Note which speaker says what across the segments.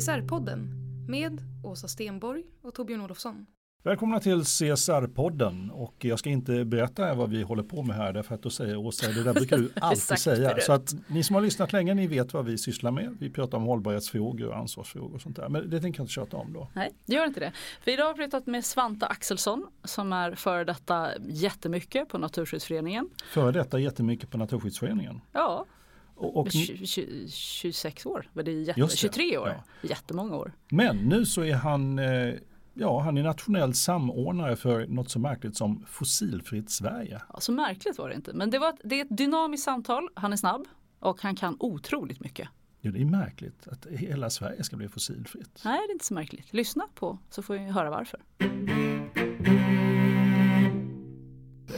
Speaker 1: CSR-podden med Åsa Stenborg och Torbjörn Olofsson.
Speaker 2: Välkomna till CSR-podden och jag ska inte berätta vad vi håller på med här därför att då säger Åsa, det där brukar du alltid säga. Så att ni som har lyssnat länge, ni vet vad vi sysslar med. Vi pratar om hållbarhetsfrågor och ansvarsfrågor och sånt där. Men det tänker jag inte tjata om då.
Speaker 3: Nej, det gör inte det. För idag har vi pratat med Svante Axelsson som är före detta jättemycket på Naturskyddsföreningen.
Speaker 2: Före detta jättemycket på Naturskyddsföreningen.
Speaker 3: Ja,
Speaker 2: Och, och,
Speaker 3: 20, 20, 26 år, det är jätte,
Speaker 2: det,
Speaker 3: 23 år,
Speaker 2: ja.
Speaker 3: jättemånga år.
Speaker 2: men nu så är han, eh, ja, han är nationell samordnare för något så märkligt som Fossilfritt Sverige.
Speaker 3: Ja, så märkligt var det inte, men det, var ett, det är ett dynamiskt samtal, han är snabb och han kan otroligt mycket.
Speaker 2: Ja, det är märkligt att hela Sverige ska bli fossilfritt.
Speaker 3: Nej, det är inte så märkligt. Lyssna på så får vi höra varför.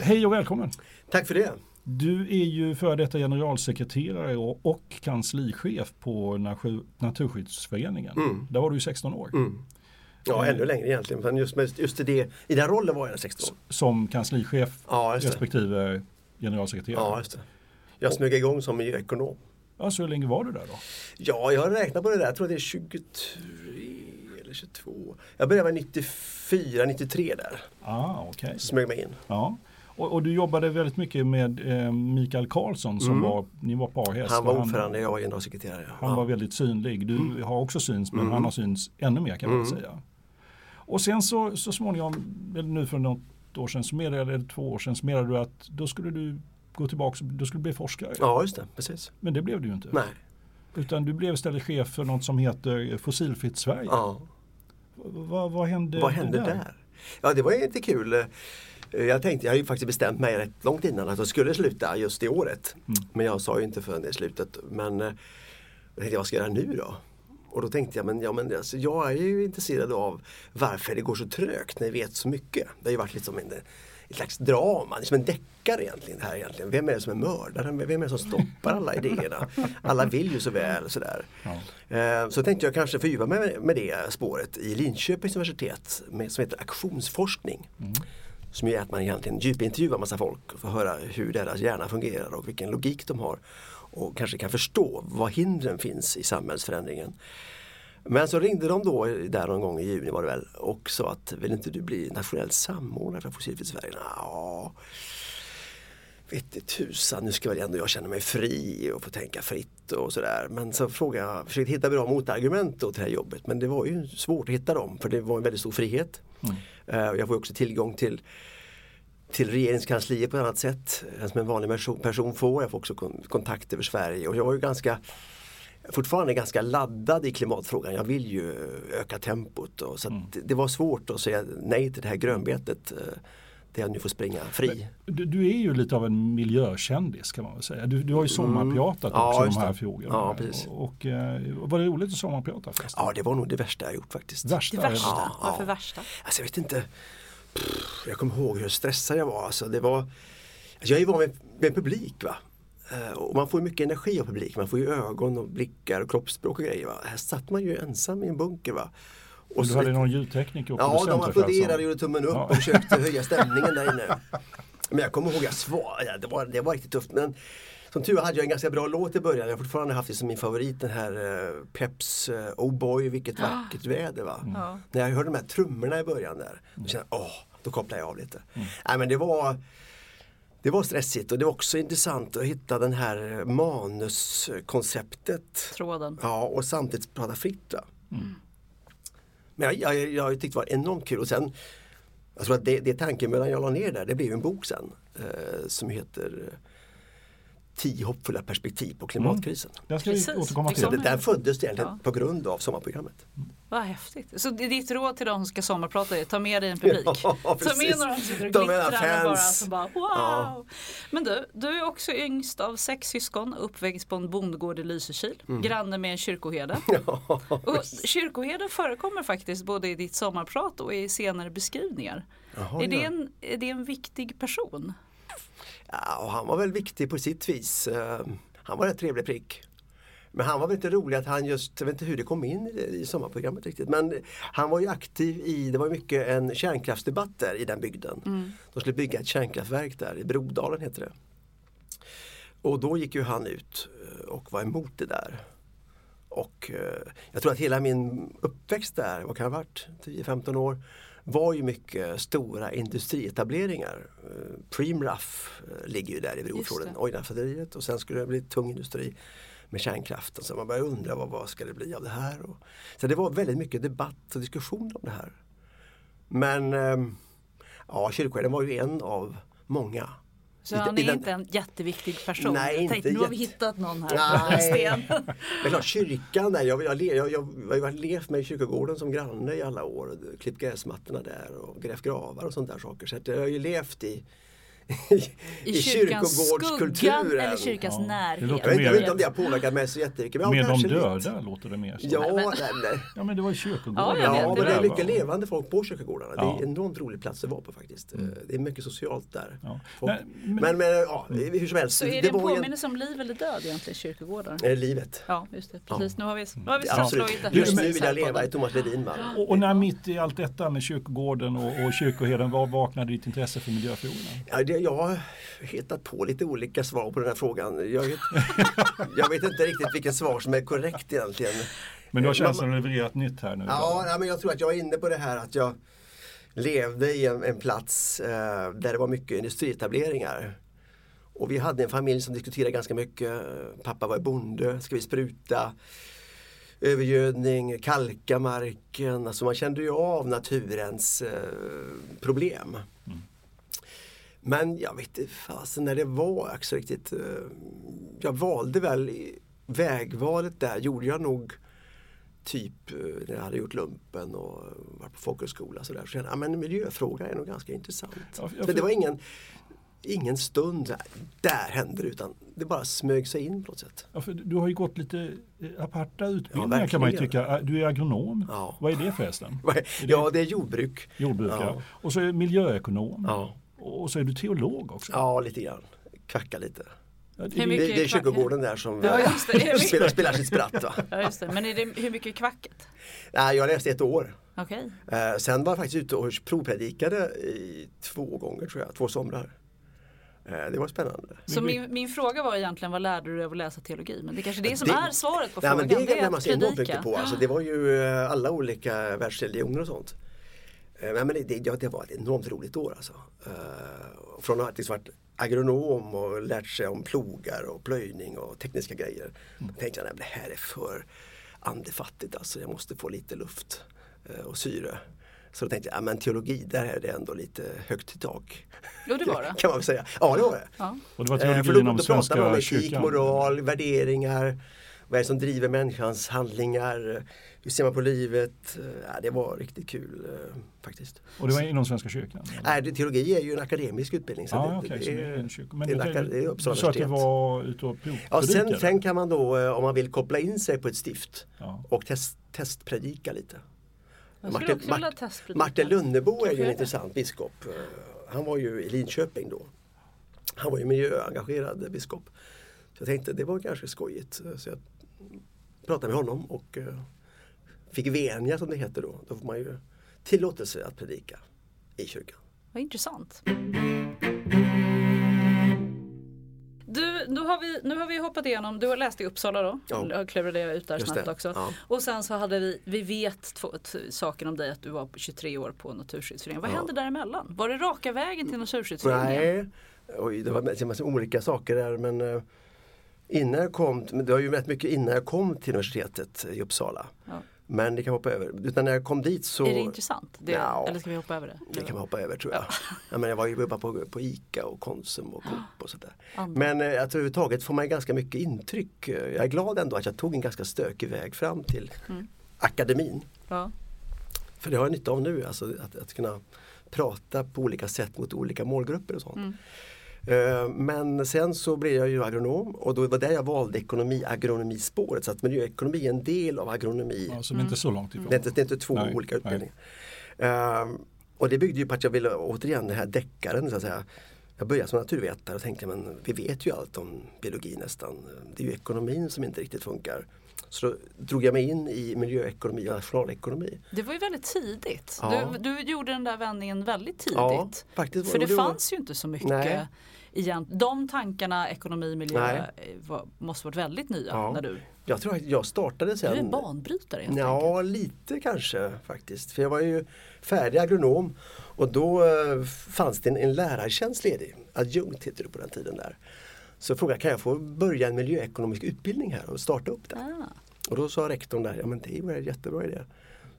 Speaker 2: Hej och välkommen!
Speaker 4: Tack för det.
Speaker 2: Du är ju före detta generalsekreterare och, och kanslichef på Natur- Naturskyddsföreningen.
Speaker 4: Mm.
Speaker 2: Där var du i 16 år.
Speaker 4: Ja, ännu längre egentligen. Men just, just i, det, i den rollen var jag 16 år.
Speaker 2: Som kanslichef
Speaker 4: Ja,
Speaker 2: respektive generalsekreterare.
Speaker 4: Ja, just det. Jag smög igång som miljöekonom.
Speaker 2: Ja, så hur länge var du där då?
Speaker 4: Ja, jag har räknat på det där. Jag tror det är 23 eller 22. Jag började med 94, 93 där.
Speaker 2: Ah, okej.
Speaker 4: Smög mig in.
Speaker 2: Ja. Och, och du jobbade väldigt mycket med eh, Mikael Karlsson som var, ni var parhäst.
Speaker 4: Mm. Han var ordförande, jag var generalsekreterare.
Speaker 2: Han
Speaker 4: Ja.
Speaker 2: var väldigt synlig. Du har också syns men
Speaker 4: Mm.
Speaker 2: han har syns ännu mer kan man väl säga. Och sen så, så småningom, nu för något år sedan, så meddelade, eller två år sedan, så meddelade du att då skulle du gå tillbaka, du skulle bli forskare.
Speaker 4: ja, just det. Precis.
Speaker 2: Men det blev du ju inte.
Speaker 4: Nej.
Speaker 2: Utan du blev istället chef för något som heter Fossilfritt Sverige.
Speaker 4: Ja.
Speaker 2: V- vad- hände,
Speaker 4: Vad hände där? Ja, det var lite kul. Eh, Jag tänkte, jag hade ju faktiskt bestämt mig rätt långt innan att jag skulle sluta just i året. Men jag sa ju inte förrän det är slutet. Men eh, jag tänkte, vad ska jag göra nu då? Och då tänkte jag, men, ja, men alltså, jag är ju intresserad av varför det går så trögt när vi vet så mycket. Det har ju varit liksom en, ett slags drama, det är som en deckare egentligen. Här egentligen. Vem är det som är mördaren? Vem är det som stoppar alla idéerna? Alla vill ju så väl. Sådär. Eh, Så tänkte jag kanske fördjupa mig med- det spåret i Linköpings universitet med, som heter aktionsforskning. Som är att man egentligen djupintervjuar massa folk och får höra hur deras hjärna fungerar och vilken logik de har. Och kanske kan förstå var hindren finns i samhällsförändringen. Men så ringde de då där någon gång i juni var det väl och sa att vill inte du bli nationell samordnare för Fossilfritt Sverige? Ja, vette tusan, nu ska väl ändå jag känna mig fri och få tänka fritt och sådär. Men så frågade jag, försökte hitta bra motargument till det här jobbet. Men det var ju svårt att hitta dem för det var en väldigt stor frihet. Eh, Jag får också tillgång till till regeringskansliet på ett annat sätt än som en vanlig person- får. Jag får också kon- kontakt över Sverige och jag var ju ganska fortfarande ganska laddad i klimatfrågan. Jag vill ju öka tempot och så att det, det var svårt att säga nej till det här grönbetet eh, där jag nu får springa fri.
Speaker 2: Du, du är ju lite av en miljökändis kan man väl säga. Du, du har ju sommarpratat
Speaker 4: Mm. Ja,
Speaker 2: också om
Speaker 4: just
Speaker 2: de här frågorna.
Speaker 4: Ja, precis.
Speaker 2: och, och, eh, var det roligt att sommarprata förresten?
Speaker 4: Ja, det var nog det värsta jag gjort faktiskt.
Speaker 2: Värsta?
Speaker 3: Det värsta,
Speaker 4: Ja, ja.
Speaker 3: varför värsta?
Speaker 4: Alltså jag vet inte. Pff, Jag kommer ihåg hur stressad jag var. Alltså, det var alltså, jag är ju van med, med publik. Va? Eh, Och man får mycket energi av publik. Man får ju ögon och blickar och kroppsspråk och grejer. Va? Här satt man ju ensam i en bunker. Va? Och
Speaker 2: Och du hade
Speaker 4: lite-
Speaker 2: någon ljudtekniker och
Speaker 4: Ja, de applåderade och
Speaker 2: som-
Speaker 4: gjorde tummen upp
Speaker 2: Ja.
Speaker 4: och försökte höja stämningen där inne. Men jag kommer ihåg, jag svar, ja, det, var, det var riktigt tufft. Men som tur hade jag en ganska bra låt i början. Jag har fortfarande haft det som min favorit den här eh, Peps eh, Oh boy vilket vackert väder va.
Speaker 3: Ja.
Speaker 4: När jag hörde de här trummorna i början där. Då kände jag, åh, då kopplade jag av lite. Nej men det var det var stressigt och det var också intressant att hitta den här manuskonceptet.
Speaker 3: Tråden.
Speaker 4: Ja, och samtidigt prata fritt. Va? Men jag, jag, jag tyckte det var enormt kul och sen Jag tror att det, det tankemödan jag la ner där, det blev en bok sen eh, som heter eh, Tio hoppfulla perspektiv på klimatkrisen.
Speaker 2: Den ska
Speaker 3: Precis,
Speaker 2: vi återkomma
Speaker 3: det
Speaker 2: till.
Speaker 4: Så det där föddes egentligen
Speaker 3: Ja.
Speaker 4: på grund av sommarprogrammet.
Speaker 3: Vad häftigt. Så det är ditt råd till de som ska sommarprata är ta med dig en publik.
Speaker 4: Ja,
Speaker 3: ta med några som sitter och glittrar och bara,
Speaker 4: fans.
Speaker 3: så bara wow.
Speaker 4: Ja.
Speaker 3: Men du, du är också yngst av sex syskon, uppväxt på en bondgård i Lysekil,
Speaker 4: Mm.
Speaker 3: granne med en kyrkoherde. Och kyrkoherden förekommer faktiskt både i ditt sommarprat och i senare beskrivningar.
Speaker 4: Jaha,
Speaker 3: är, det
Speaker 4: ja.
Speaker 3: en, är det en viktig person?
Speaker 4: Ja, han var väl viktig på sitt vis. Eh, Han var en trevlig prick. Men han var väl inte rolig att han just, jag vet inte hur det kom in i, sommarprogrammet riktigt. Men han var ju aktiv i, det var mycket en kärnkraftsdebatt där i den bygden. De skulle bygga ett kärnkraftverk där, i Brodalen heter det. Och då gick ju han ut eh, och var emot det där. Och eh, jag tror att hela min uppväxt där, vad kan det ha varit, 10-15 år, var ju mycket stora industrietableringar. Eh, Preemraff eh, ligger ju där i Brofjorden. Ojnarfaderiet och sen skulle det bli tung industri med kärnkraften. Så man började undra vad, vad ska det bli av det här? Och, så det var väldigt mycket debatt och diskussion om det här. Men ehm, ja, kyrkoherden var ju en av många.
Speaker 3: Så han är inte en jätteviktig person.
Speaker 4: Nej,
Speaker 3: jag
Speaker 4: inte
Speaker 3: tänkte, nu har vi hittat någon här.
Speaker 4: Nej.
Speaker 3: Sten.
Speaker 4: Men klart, kyrkan där, jag, jag, jag, jag, jag har levt med i kyrkogården som granne i alla år. Klippt gräsmattorna där och grävt gravar och sånt där saker. Så jag har ju levt i, i,
Speaker 3: I
Speaker 4: kyrkogårdskulturen.
Speaker 3: eller kyrkans
Speaker 2: Ja, det
Speaker 3: närhet.
Speaker 2: låter
Speaker 4: Jag vet, jag vet
Speaker 2: mer-
Speaker 4: inte om det har påverkat mig så jättemycket. Men
Speaker 2: Med de döda
Speaker 4: lite.
Speaker 2: låter det mer som.
Speaker 4: Ja,
Speaker 3: men-
Speaker 4: nej, nej.
Speaker 2: Ja men det var ju kyrkogården.
Speaker 3: Ja,
Speaker 4: ja
Speaker 3: det
Speaker 4: men det är mycket levande folk på kyrkogårdarna. Det
Speaker 2: Ja.
Speaker 4: är en enormt rolig plats att vara på faktiskt. Det är mycket socialt där.
Speaker 2: Ja.
Speaker 4: Folk-
Speaker 2: Nej, men-
Speaker 4: Men, men ja, hur som helst.
Speaker 3: Så är det,
Speaker 4: det
Speaker 3: en
Speaker 4: ju en,
Speaker 3: påminnelse om liv eller död egentligen, kyrkogårdar?
Speaker 4: är det livet.
Speaker 3: Ja, just det. Precis. Nu har vi, nu har vi
Speaker 4: Absolut.
Speaker 3: fastslagit det.
Speaker 4: Just nu vill jag leva i Thomas Ledin.
Speaker 2: Och, och när mitt i allt detta med kyrkogården och, och kyrkoherden, var vaknade ditt intresse för miljöfrågorna?
Speaker 4: Det, jag har hittat på lite olika svar på den här frågan. Jag vet, jag vet inte riktigt vilket svar som är korrekt egentligen.
Speaker 2: Men du har
Speaker 4: Eh, man-
Speaker 2: att leverera ett nytt här nu.
Speaker 4: Ja, nej, men jag tror att jag är inne på det här att jag levde i en, en plats eh, där det var mycket industrietableringar. Och vi hade en familj som diskuterade ganska mycket. Pappa var bonde, ska vi spruta? Övergödning, kalka marken. Alltså man kände ju av naturens eh, problem. Men jag vet inte fasen när det var också riktigt. eh, Jag valde väl, vägvalet där gjorde jag nog typ eh, när jag hade gjort lumpen och varit på folkhögskola så där. Så kände jag, ja, men miljöfrågan är nog ganska intressant.
Speaker 2: Ja, jag-
Speaker 4: Så det var ingen, ingen stund här, där hände det utan det bara smög sig in på något sätt.
Speaker 2: Ja, för du har ju gått lite eh, aparta utbildningar
Speaker 4: Ja,
Speaker 2: kan man ju tycka. Du är agronom.
Speaker 4: Ja.
Speaker 2: Vad är det förresten?
Speaker 4: Ja, det är jordbruk.
Speaker 2: Jordbrukare.
Speaker 4: Ja.
Speaker 2: Och så är miljöekonom.
Speaker 4: Ja.
Speaker 2: Och så är du teolog också.
Speaker 4: Ja, lite grann. Kvacka lite.
Speaker 2: Ja, det-
Speaker 4: Det, det är kyrkogården där som
Speaker 3: Ja, just det. Det är
Speaker 4: spelar, spelar sitt spratt. Va?
Speaker 3: Ja, just det. Men är det, hur mycket kvacket?
Speaker 4: Nej, jag läste ett år.
Speaker 3: Okej.
Speaker 4: Eh, sen var jag faktiskt ute och provpredikade i två gånger tror jag, två somrar. Eh, det var spännande.
Speaker 3: Så min, min fråga var egentligen vad lärde du dig av att läsa teologi? Men det är kanske är det som
Speaker 4: Det-
Speaker 3: är svaret på
Speaker 4: Nej,
Speaker 3: frågan.
Speaker 4: men det man
Speaker 3: att
Speaker 4: se enormt
Speaker 3: predika.
Speaker 4: mycket på. Alltså, det var ju eh, alla olika världsreligioner och sånt. Eh, Nej, men det, ja, det var ett enormt roligt år alltså. Eh, Från att ha liksom varit agronom och lärt sig om plogar och plöjning och tekniska grejer. Då tänkte jag, nej, men det här är för andefattigt alltså. Jag måste få lite luft eh, och syre. Så då tänkte jag, ja, men teologi, där är det ändå lite högt i tak.
Speaker 3: Jo, det var det.
Speaker 4: kan man väl säga. Ja, det var det.
Speaker 3: Ja.
Speaker 2: Och det var
Speaker 4: Eh, för då,
Speaker 2: om
Speaker 4: då pratar man om etik,
Speaker 2: kyrkan.
Speaker 4: moral, värderingar. Vad är det som driver människans handlingar? Hur ser man på livet? Eh, Ja, det var riktigt kul eh, faktiskt.
Speaker 2: Och det var inom Svenska kyrkan? eller?
Speaker 4: Nej, det, teologi är ju en akademisk utbildning. Så
Speaker 2: Ja,
Speaker 4: det,
Speaker 2: okej,
Speaker 4: det
Speaker 2: så det är en kyrka. Men
Speaker 4: det är det är Uppsala
Speaker 2: du sa att
Speaker 4: universitet.
Speaker 2: var ute och
Speaker 4: Ja, sen, sen kan man då eh, om man vill koppla in sig på ett stift
Speaker 2: Ja.
Speaker 4: och test, testpredika lite. Martin,
Speaker 3: också vilja
Speaker 4: Mart-
Speaker 3: testpredika.
Speaker 4: Martin Lunnebo är
Speaker 3: Kanske
Speaker 4: ju en
Speaker 3: det.
Speaker 4: intressant biskop. Han var ju i Linköping då. Han var ju miljöengagerad biskop. Så jag tänkte det var ganska skojigt. Så jag pratade med honom och eh, fick venia som det heter då. Då får man ju tillåtelse att predika i kyrkan.
Speaker 3: Vad intressant. Du nu, har vi, nu har vi hoppat igenom, du har läst i Uppsala då,
Speaker 4: Ja.
Speaker 3: jag klurade ut där
Speaker 4: Just
Speaker 3: snabbt
Speaker 4: det,
Speaker 3: också.
Speaker 4: ja.
Speaker 3: Och sen så hade vi, vi vet två, saker om dig att du var 23 år på Naturskyddsföreningen. Vad
Speaker 4: Ja.
Speaker 3: hände däremellan? Var det raka vägen till Naturskyddsföreningen?
Speaker 4: Nej, Oj, det var en massa olika saker där men eh, innan jag kom, men det var ju rätt mycket innan jag kom till universitetet i Uppsala.
Speaker 3: Ja.
Speaker 4: Men det kan vi hoppa över. Utan när jag kom dit så
Speaker 3: Är det intressant? Det,
Speaker 4: Ja.
Speaker 3: Eller ska vi hoppa över det?
Speaker 4: Det kan man hoppa över tror jag. Ja. men jag var ju jobba på, på ICA och Konsum och Coop och sådär.
Speaker 3: Andra.
Speaker 4: Men eh, att överhuvudtaget får man ganska mycket intryck. Jag är glad ändå att jag tog en ganska stökig väg fram till
Speaker 3: Mm.
Speaker 4: akademin.
Speaker 3: Ja.
Speaker 4: För det har jag nytta av nu, alltså att, att kunna prata på olika sätt mot olika målgrupper och sånt.
Speaker 3: Mm.
Speaker 4: Eh, Men sen så blev jag ju agronom och då var det jag valde ekonomi agronomispåret så att miljöekonomi är en del av agronomi.
Speaker 2: Ja, som inte är så långt ifrån.
Speaker 4: Det är inte, det är inte två
Speaker 2: Nej,
Speaker 4: olika utbildningar. Ehm, och det byggde ju på att jag ville återigen den här deckaren så att säga. Jag började som naturvetare och tänkte men vi vet ju allt om biologi nästan. Det är ju ekonomin som inte riktigt funkar. Så då drog jag mig in i miljöekonomi och nationalekonomi.
Speaker 3: Det var ju väldigt tidigt.
Speaker 4: Ja.
Speaker 3: Du, du gjorde den där vändningen väldigt tidigt.
Speaker 4: Ja, faktiskt
Speaker 3: För det
Speaker 4: det var-
Speaker 3: fanns ju inte så mycket.
Speaker 4: Nej.
Speaker 3: Igen. De tankarna, ekonomi, miljö, eh, var, måste varit väldigt nya
Speaker 4: Ja.
Speaker 3: när du,
Speaker 4: Jag tror att jag startade
Speaker 3: du
Speaker 4: sen.
Speaker 3: är banbrytare helt
Speaker 4: Ja,
Speaker 3: enkelt.
Speaker 4: lite kanske faktiskt. För jag var ju färdig agronom och då eh, fanns det en, en lärartjänst ledig. Adjunkt heter det på den tiden där. Så jag frågade, kan jag få börja en miljöekonomisk utbildning här och starta upp den?
Speaker 3: Ah.
Speaker 4: Och då sa rektorn där, ja men det är ju en jättebra idé.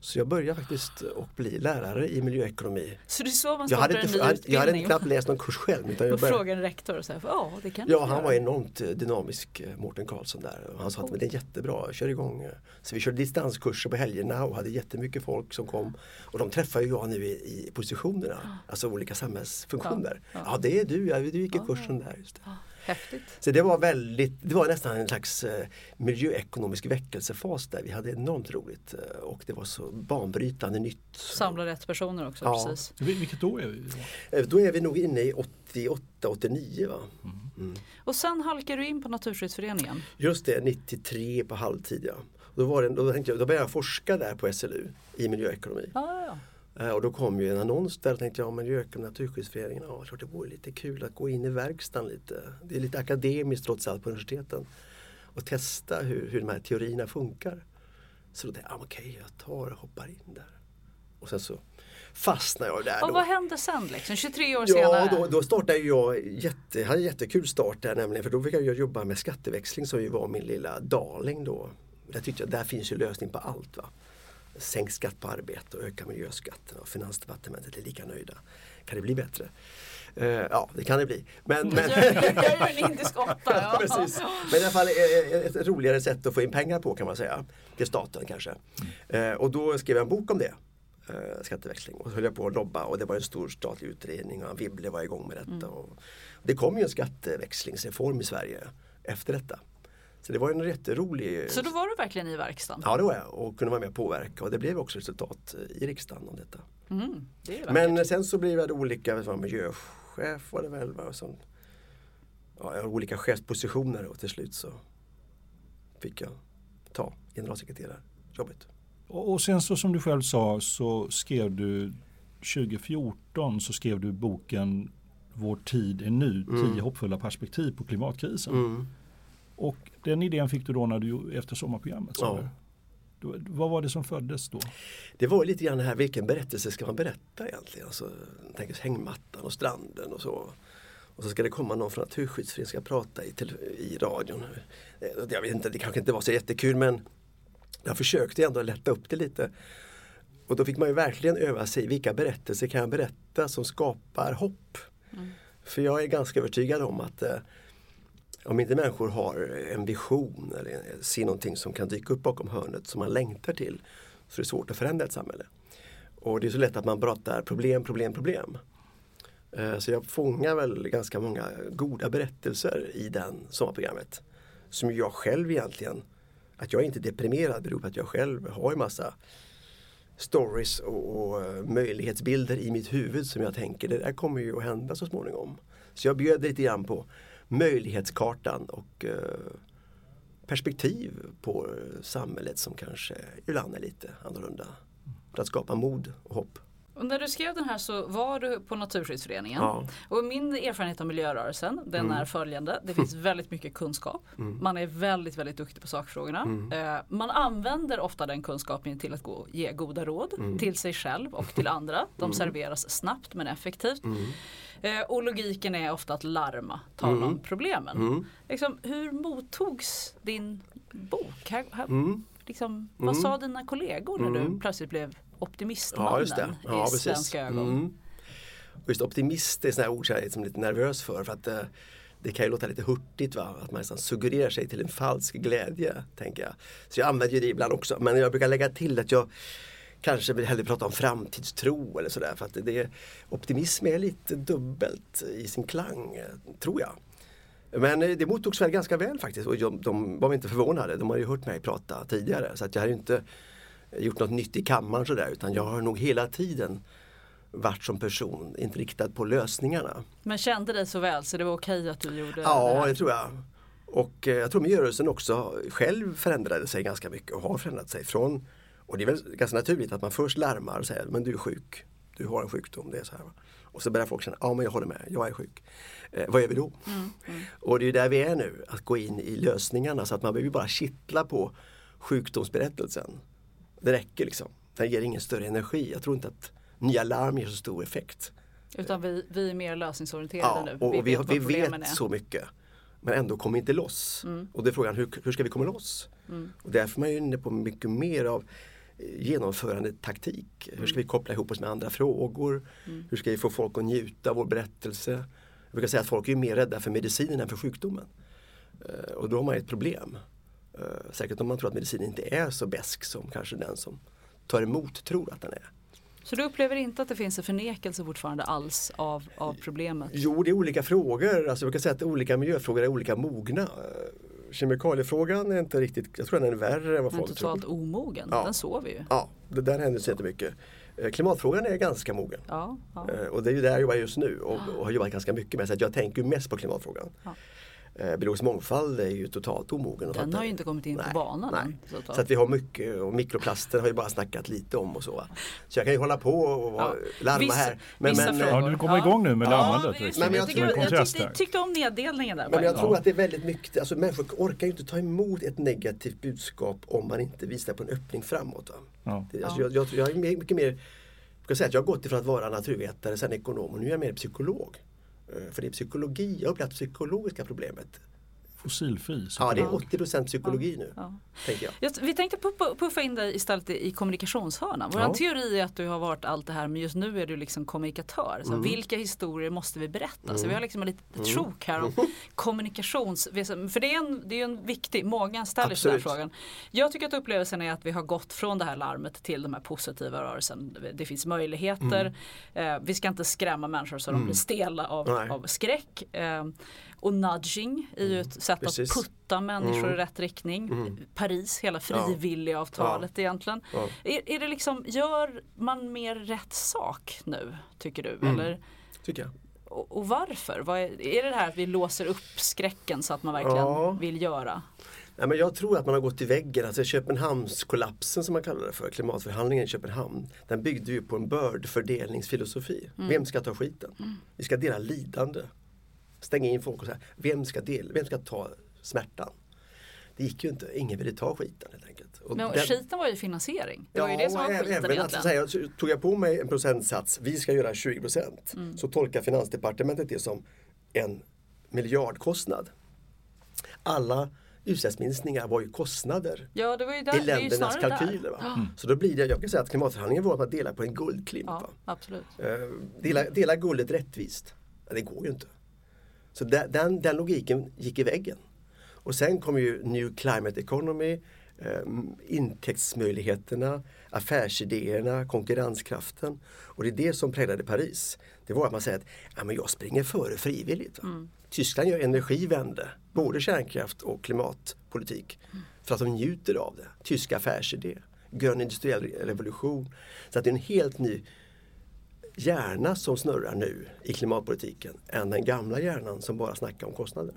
Speaker 4: Så jag började faktiskt att bli lärare i miljöekonomi.
Speaker 3: Så det är så man
Speaker 4: Jag hade, inte, jag, jag hade
Speaker 3: utbildning.
Speaker 4: knappt läst någon kurs själv. Utan jag började,
Speaker 3: frågar en rektor och säger, ja det kan
Speaker 4: Ja, han
Speaker 3: göra."
Speaker 4: var enormt dynamisk, eh, Mårten Karlsson där. Han sa att men det är jättebra, kör igång. eh." Så vi körde distanskurser på helgerna och hade jättemycket folk som kom. Och de träffar ju jag nu i, i positionerna, alltså olika samhällsfunktioner.
Speaker 3: Ja,
Speaker 4: Ja,
Speaker 3: ja.
Speaker 4: det är du, ja, du gick i kursen där. Just det.
Speaker 3: Häftigt.
Speaker 4: Så det var väldigt, det var nästan en slags eh, miljöekonomisk väckelsefas där. Vi hade enormt roligt eh, och det var så banbrytande nytt.
Speaker 3: Samla rätt personer också,
Speaker 4: Ja.
Speaker 3: precis.
Speaker 2: Vil- Vilket år är vi?
Speaker 4: Eh, Då är vi nog inne i 88, 89 va?
Speaker 3: Och sen halkar du in på Naturskyddsföreningen.
Speaker 4: Just det, 93 på halvtid ja. Då, var det, då, tänkte jag, då började jag forska där på SLU i miljöekonomi.
Speaker 3: Ja, ja,
Speaker 4: Och då kom ju en annons där och tänkte jag, miljöekonomi, Naturskyddsföreningen, ja klart det vore lite kul att gå in i verkstaden lite. Det är lite akademiskt trots allt på universiteten. Och testa hur, hur de här teorierna funkar. Så då tänkte jag, ah, okej jag tar och hoppar in där. Och sen så fastnade jag där.
Speaker 3: Och
Speaker 4: då.
Speaker 3: vad hände sen liksom, 23 år
Speaker 4: Ja,
Speaker 3: senare?
Speaker 4: då, då startade jag, jätte, hade en jättekul start där nämligen för då fick jag jobba med skatteväxling som ju var min lilla darling då. Där tyckte jag, där finns ju lösning på allt. va. Sänk skatt på arbete och öka miljöskatten och Finansdepartementet är lika nöjda. Kan det bli bättre? Eh, ja, det kan det bli. Men, men,
Speaker 3: gör en indisk åtta. Ja.
Speaker 4: Precis. Men i alla fall eh, ett, ett roligare sätt att få in pengar på kan man säga. Till staten kanske. Eh, och då skrev jag en bok om det. Eh, skatteväxling. Och så höll jag på att lobba och det var en stor statlig utredning och Anne Wibble var igång med detta. Och det kom ju en skatteväxlingsreform i Sverige efter detta. Så det var en jätterolig
Speaker 3: Så då var du verkligen i verkstaden?
Speaker 4: Ja det var jag och kunde vara med och påverka och det blev också resultat i riksdagen om detta.
Speaker 3: Mm, det.
Speaker 4: Men sen så blev jag olika, var miljöchef var det väl. Va? Och så, ja, jag har olika chefspositioner och till slut så fick jag ta generalsekreterarjobbet.
Speaker 2: Och, och sen så som du själv sa så skrev du 2014 så skrev du boken Vår tid är nu, tio hoppfulla perspektiv på klimatkrisen.
Speaker 4: Mm.
Speaker 2: Och den idén fick du då när du efter sommarprogrammet.
Speaker 4: Ja.
Speaker 2: du. Vad var det som föddes då?
Speaker 4: Det var lite grann det här, vilken berättelse ska man berätta egentligen? Alltså, tänk oss hängmattan och stranden och så. Och så ska det komma någon från Naturskyddsföreningen ska prata i, i radion. Eh, Jag vet inte, det kanske inte var så jättekul men jag försökte ändå lätta upp det lite. Och då fick man ju verkligen öva sig, vilka berättelser kan jag berätta som skapar hopp? För jag är ganska övertygad om att eh, om inte människor har en vision eller eh, ser någonting som kan dyka upp bakom hörnet som man längtar till så är det svårt att förändra ett samhälle. Och det är så lätt att man pratar problem, problem, problem. Eh, så jag fångar väl ganska många goda berättelser i den sommarprogrammet. Som jag själv egentligen, att jag inte är deprimerad beror på att jag själv har en massa stories och, och eh, möjlighetsbilder i mitt huvud som jag tänker det där kommer ju att hända så småningom. Så jag bjöd lite grann på möjlighetskartan och eh, perspektiv på samhället som kanske ibland är lite annorlunda. För att skapa mod och hopp.
Speaker 3: Och när du skrev den här så var du på Naturskyddsföreningen.
Speaker 4: Ja.
Speaker 3: Och min erfarenhet av miljörörelsen den är följande. Det finns väldigt mycket kunskap. Man är väldigt, väldigt duktig på sakfrågorna. Eh, man använder ofta den kunskapen till att gå, ge goda råd till sig själv och till andra. De serveras snabbt men effektivt. Eh, och logiken är ofta att larma, tala om problemen. Liksom, hur mottogs din bok? Här, här, liksom, vad sa dina kollegor när du plötsligt blev optimistmannen
Speaker 4: Ja, just det.
Speaker 3: i
Speaker 4: Ja, precis.
Speaker 3: svenska ögon?
Speaker 4: Mm. Och just optimist är ett sånt här ord som jag är liksom lite nervös för. för att eh, det kan ju låta lite hurtigt va? att man nästan suggererar sig till en falsk glädje. tänker jag. Så jag använder ju det ibland också. Men jag brukar lägga till att jag kanske vill hellre prata om framtidstro eller sådär. För att det, optimism är lite dubbelt i sin klang, tror jag. Men eh, det mottogs väl ganska väl faktiskt och de, de var inte förvånade. De har ju hört mig prata tidigare. Så att jag ju inte gjort något nytt i kammaren sådär utan jag har nog hela tiden varit som person inriktad på lösningarna.
Speaker 3: Men kände dig så väl så det var okej att du gjorde det
Speaker 4: Ja, det tror jag. Och eh, jag tror miljörörelsen också själv förändrade sig ganska mycket och har förändrat sig från och det är väl ganska naturligt att man först larmar och säger men du är sjuk, du har en sjukdom, det är så här. Och så börjar folk känna, ja men jag håller med, jag är sjuk. Eh, vad gör vi då? Och det är där vi är nu, att gå in i lösningarna så att man behöver bara kittla på sjukdomsberättelsen. Det räcker liksom. Den ger ingen större energi. Jag tror inte att nya larm ger så stor effekt.
Speaker 3: Utan vi, vi är mer lösningsorienterade
Speaker 4: Ja,
Speaker 3: nu.
Speaker 4: och, och vi,
Speaker 3: vad
Speaker 4: vi vet så mycket. Men ändå kommer inte loss. Och det är frågan, hur, hur ska vi komma loss? Och därför är man inne på mycket mer av eh, genomförande taktik. Hur ska vi koppla ihop oss med andra frågor? Hur ska vi få folk att njuta av vår berättelse? Jag brukar säga att folk är mer rädda för medicinen än för sjukdomen. Eh, Och då har man ett problem. Eh, Säkert om man tror att medicinen inte är så besk som kanske den som tar emot tror att den är.
Speaker 3: Så du upplever inte att det finns en förnekelse fortfarande alls av, av problemet?
Speaker 4: Jo, det är olika frågor. Alltså, jag kan säga att olika miljöfrågor är olika mogna. Eh, Kemikaliefrågan är inte riktigt, jag tror den är värre än vad
Speaker 3: Men
Speaker 4: folk
Speaker 3: totalt
Speaker 4: tror.
Speaker 3: omogen,
Speaker 4: Ja.
Speaker 3: den sover ju.
Speaker 4: Ja, det där händer inte mycket. Eh, Klimatfrågan är ganska mogen.
Speaker 3: Ja, ja.
Speaker 4: Och det är ju där jag jobbar just nu och, och har jobbat ganska mycket med. Så jag tänker mest på klimatfrågan. Eh, Biologisk mångfald är ju totalt omogen.
Speaker 3: Den har ju inte kommit in på
Speaker 4: Nej,
Speaker 3: banan
Speaker 4: nej.
Speaker 3: Så att-
Speaker 4: Så att vi har mycket och mikroplaster har vi bara snackat lite om och så. va. Så jag kan ju hålla på och
Speaker 3: Ja.
Speaker 4: larma
Speaker 3: Vissa-
Speaker 4: här.
Speaker 3: vissa
Speaker 4: eh,
Speaker 3: frågor.
Speaker 2: Ja, du kommer igång nu med larmandet.
Speaker 3: Ja,
Speaker 2: liksom.
Speaker 4: Men jag
Speaker 3: jag, tycker, jag, tyckte,
Speaker 2: där.
Speaker 3: tyckte om neddelningen där.
Speaker 4: Men jag tror att det är väldigt mycket, alltså människor orkar ju inte ta emot ett negativt budskap om man inte visar på en öppning framåt. Va?
Speaker 2: Ja.
Speaker 4: Det, alltså, jag, jag, jag är mycket mer, jag kan säga att jag har gått ifrån att vara naturvetare, sen ekonom och nu är jag mer psykolog. Eh, för det är psykologi, jag har upplevt psykologiska problemet.
Speaker 2: Fossilfri.
Speaker 4: Ja, det är
Speaker 2: kallat.
Speaker 4: 80% psykologi nu,
Speaker 3: Ja.
Speaker 4: tänker jag.
Speaker 3: Jag, vi tänkte puffa, in dig istället i kommunikationshörnan. Vår
Speaker 4: Ja.
Speaker 3: teori är att du har varit allt det här men just nu är du liksom kommunikatör. Så
Speaker 4: Mm.
Speaker 3: Vilka historier måste vi berätta? Så vi har liksom ett litet sjok här om kommunikations... För det är en, det är en viktig, många ställer sig den frågan. Jag tycker att upplevelsen är att vi har gått från det här larmet till de här positiva rörelsen. Det finns möjligheter. Eh, vi ska inte skrämma människor så de blir stela av, av skräck. Eh, och nudging är ju ett sätt
Speaker 4: Precis.
Speaker 3: att putta människor i rätt riktning. Paris, hela frivilligavtalet egentligen.
Speaker 4: Ja.
Speaker 3: Är, är det liksom, gör man mer rätt sak nu tycker du?
Speaker 4: Mm.
Speaker 3: Eller,
Speaker 4: Tycker jag.
Speaker 3: och, varför? Vad är, är det det här att vi låser upp skräcken så att man verkligen
Speaker 4: Ja.
Speaker 3: vill göra?
Speaker 4: Nej, men jag tror att man har gått i väggen. Alltså Köpenhamnskollapsen som man kallar det för, klimatförhandlingen i Köpenhamn. Den byggde ju på en bördfördelningsfilosofi. Vem ska ta skiten? Vi ska dela lidande. Stänga in folk och säga, vem ska, dela, vem ska ta smärtan? Det gick ju inte, ingen ville ta skiten helt enkelt. Och
Speaker 3: Men
Speaker 4: den-
Speaker 3: skiten var ju finansiering. Det var ju det som var skiten
Speaker 4: även att
Speaker 3: egentligen.
Speaker 4: säga, så tog jag på mig en procentsats, vi ska göra 20 procent.
Speaker 3: Mm.
Speaker 4: Så tolkar Finansdepartementet det som en miljardkostnad. Alla utsläppsminskningar var ju kostnader
Speaker 3: Ja det var ju där,
Speaker 4: i ländernas kalkyler. Va? Så då blir det, jag kan säga att klimatförhandlingen var att man delar på en guldklimp.
Speaker 3: Ja, absolut.
Speaker 4: Eh, Dela, dela guldet rättvist. Ja, det går ju inte. Så den, den, den logiken gick i väggen. Och sen kom ju New Climate Economy, eh, intäktsmöjligheterna, affärsidéerna, konkurrenskraften. Och det är det som präglade Paris. Det var att man säger att ja, men jag springer före frivilligt. Va? Tyskland gör energivände, både kärnkraft och klimatpolitik. För att de njuter av det. Tysk affärsidé, grön industriell revolution. Så att det är en helt ny hjärna som snurrar nu i klimatpolitiken än den gamla hjärnan som bara snackar om kostnader.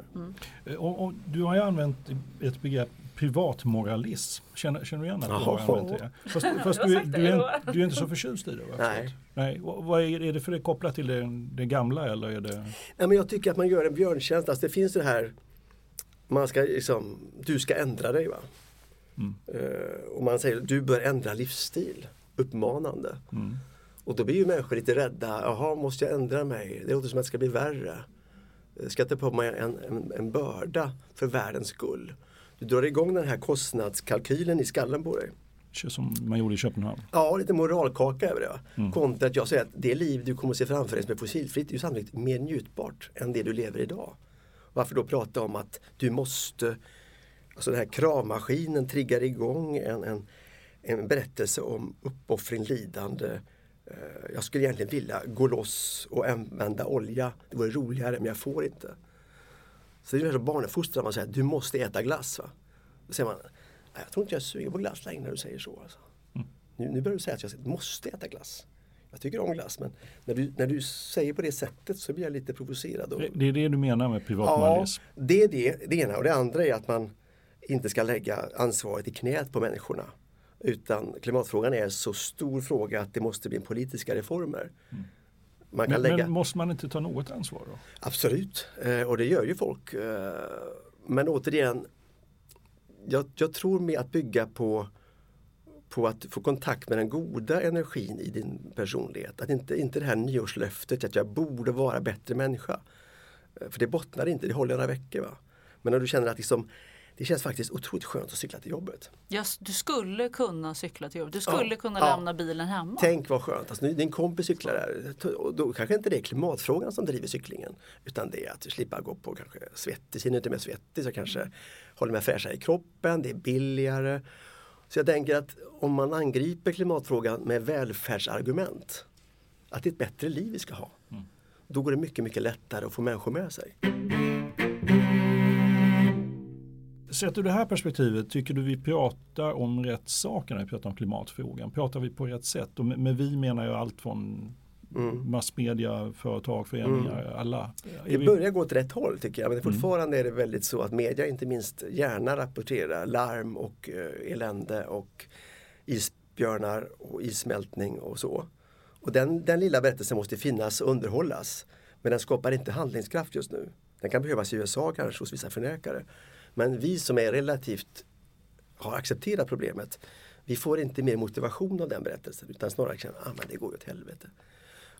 Speaker 2: Eh, Och, och du har ju använt ett begrepp privatmoralism. Känner, känner du igen att du har använt det? Fast, fast du, du, är, du är inte så förtjust i det? Va?
Speaker 4: Nej.
Speaker 2: Nej. och Vad är, är det för det kopplat till det, det gamla eller är det?
Speaker 4: Nej, men jag tycker att man gör en björntjänst. Alltså det finns det här, man ska liksom, du ska ändra dig. va Eh, och man säger du bör ändra livsstil, uppmanande. Och då blir ju människor lite rädda, jaha måste jag ändra mig? Det låter som att det ska bli värre. Ska jag ta på mig en, en, en börda för världens skull? Du drar igång den här kostnadskalkylen i skallen på dig.
Speaker 2: Som man gjorde i Köpenhamn.
Speaker 4: Ja, lite moralkaka över det. va? Kontra att jag säger att det liv du kommer att se framför dig som är fossilfritt är ju sannolikt mer njutbart än det du lever idag. Varför då prata om att du måste, alltså den här kravmaskinen triggar igång en, en, en berättelse om uppoffring, lidande. Eh, Jag skulle egentligen vilja gå loss och använda olja. Det vore roligare men jag får inte. Så det är som barnuppfostran, man säger du måste äta glass. Va? Då säger man, "Nej, jag tror inte jag suger på glass längre när du säger så. Alltså. Nu, nu börjar du säga att jag måste äta glass. Jag tycker om glass men när du, när du säger på det sättet så blir jag lite provocerad. Och,
Speaker 2: Det, det är det du menar med
Speaker 4: ja,
Speaker 2: privatmoralism?
Speaker 4: det är det, det ena. Och det andra är att man inte ska lägga ansvaret i knät på människorna. Utan klimatfrågan är så stor fråga att det måste bli politiska reformer. Man kan
Speaker 2: Men,
Speaker 4: lägga...
Speaker 2: men måste man inte ta något ansvar då?
Speaker 4: Absolut, eh, och det gör ju folk. Eh, men återigen, jag, jag tror med att bygga på, på att få kontakt med den goda energin i din personlighet. Att inte, inte det här nyårslöftet att jag borde vara bättre människa. Eh, För det bottnar inte, det håller några veckor. Va? Men när du känner att liksom, det känns faktiskt otroligt skönt att cykla till jobbet.
Speaker 3: Just, du skulle kunna cykla till jobbet. Du skulle
Speaker 4: Ja,
Speaker 3: kunna
Speaker 4: ja.
Speaker 3: lämna bilen hemma.
Speaker 4: Tänk vad skönt, alltså, din kompis cyklar där. Och då kanske inte det är klimatfrågan som driver cyklingen. Utan det är att slippa gå på kanske svettis, hinner inte med svettis och kanske håller mig fräschare i kroppen, det är billigare. Så jag tänker att om man angriper klimatfrågan med välfärdsargument, att det är ett bättre liv vi ska ha. Då går det mycket, mycket lättare att få människor med sig.
Speaker 2: Sett ur det här perspektivet, tycker du vi pratar om rätt saker när vi pratar om klimatfrågan? Pratar vi på rätt sätt? Och med, med vi menar jag allt från massmedia, företag, föreningar, alla. Är
Speaker 4: Det börjar gå åt rätt håll tycker jag. Men fortfarande är det väldigt så att media inte minst gärna rapporterar larm och eh, elände och isbjörnar och issmältning och så. Och den, den lilla berättelsen måste finnas och underhållas. Men den skapar inte handlingskraft just nu. Den kan behövas i USA kanske hos vissa förnekare. Men vi som är relativt har accepterat problemet. Vi får inte mer motivation av den berättelsen utan snarare känner att ah, men det går åt helvete.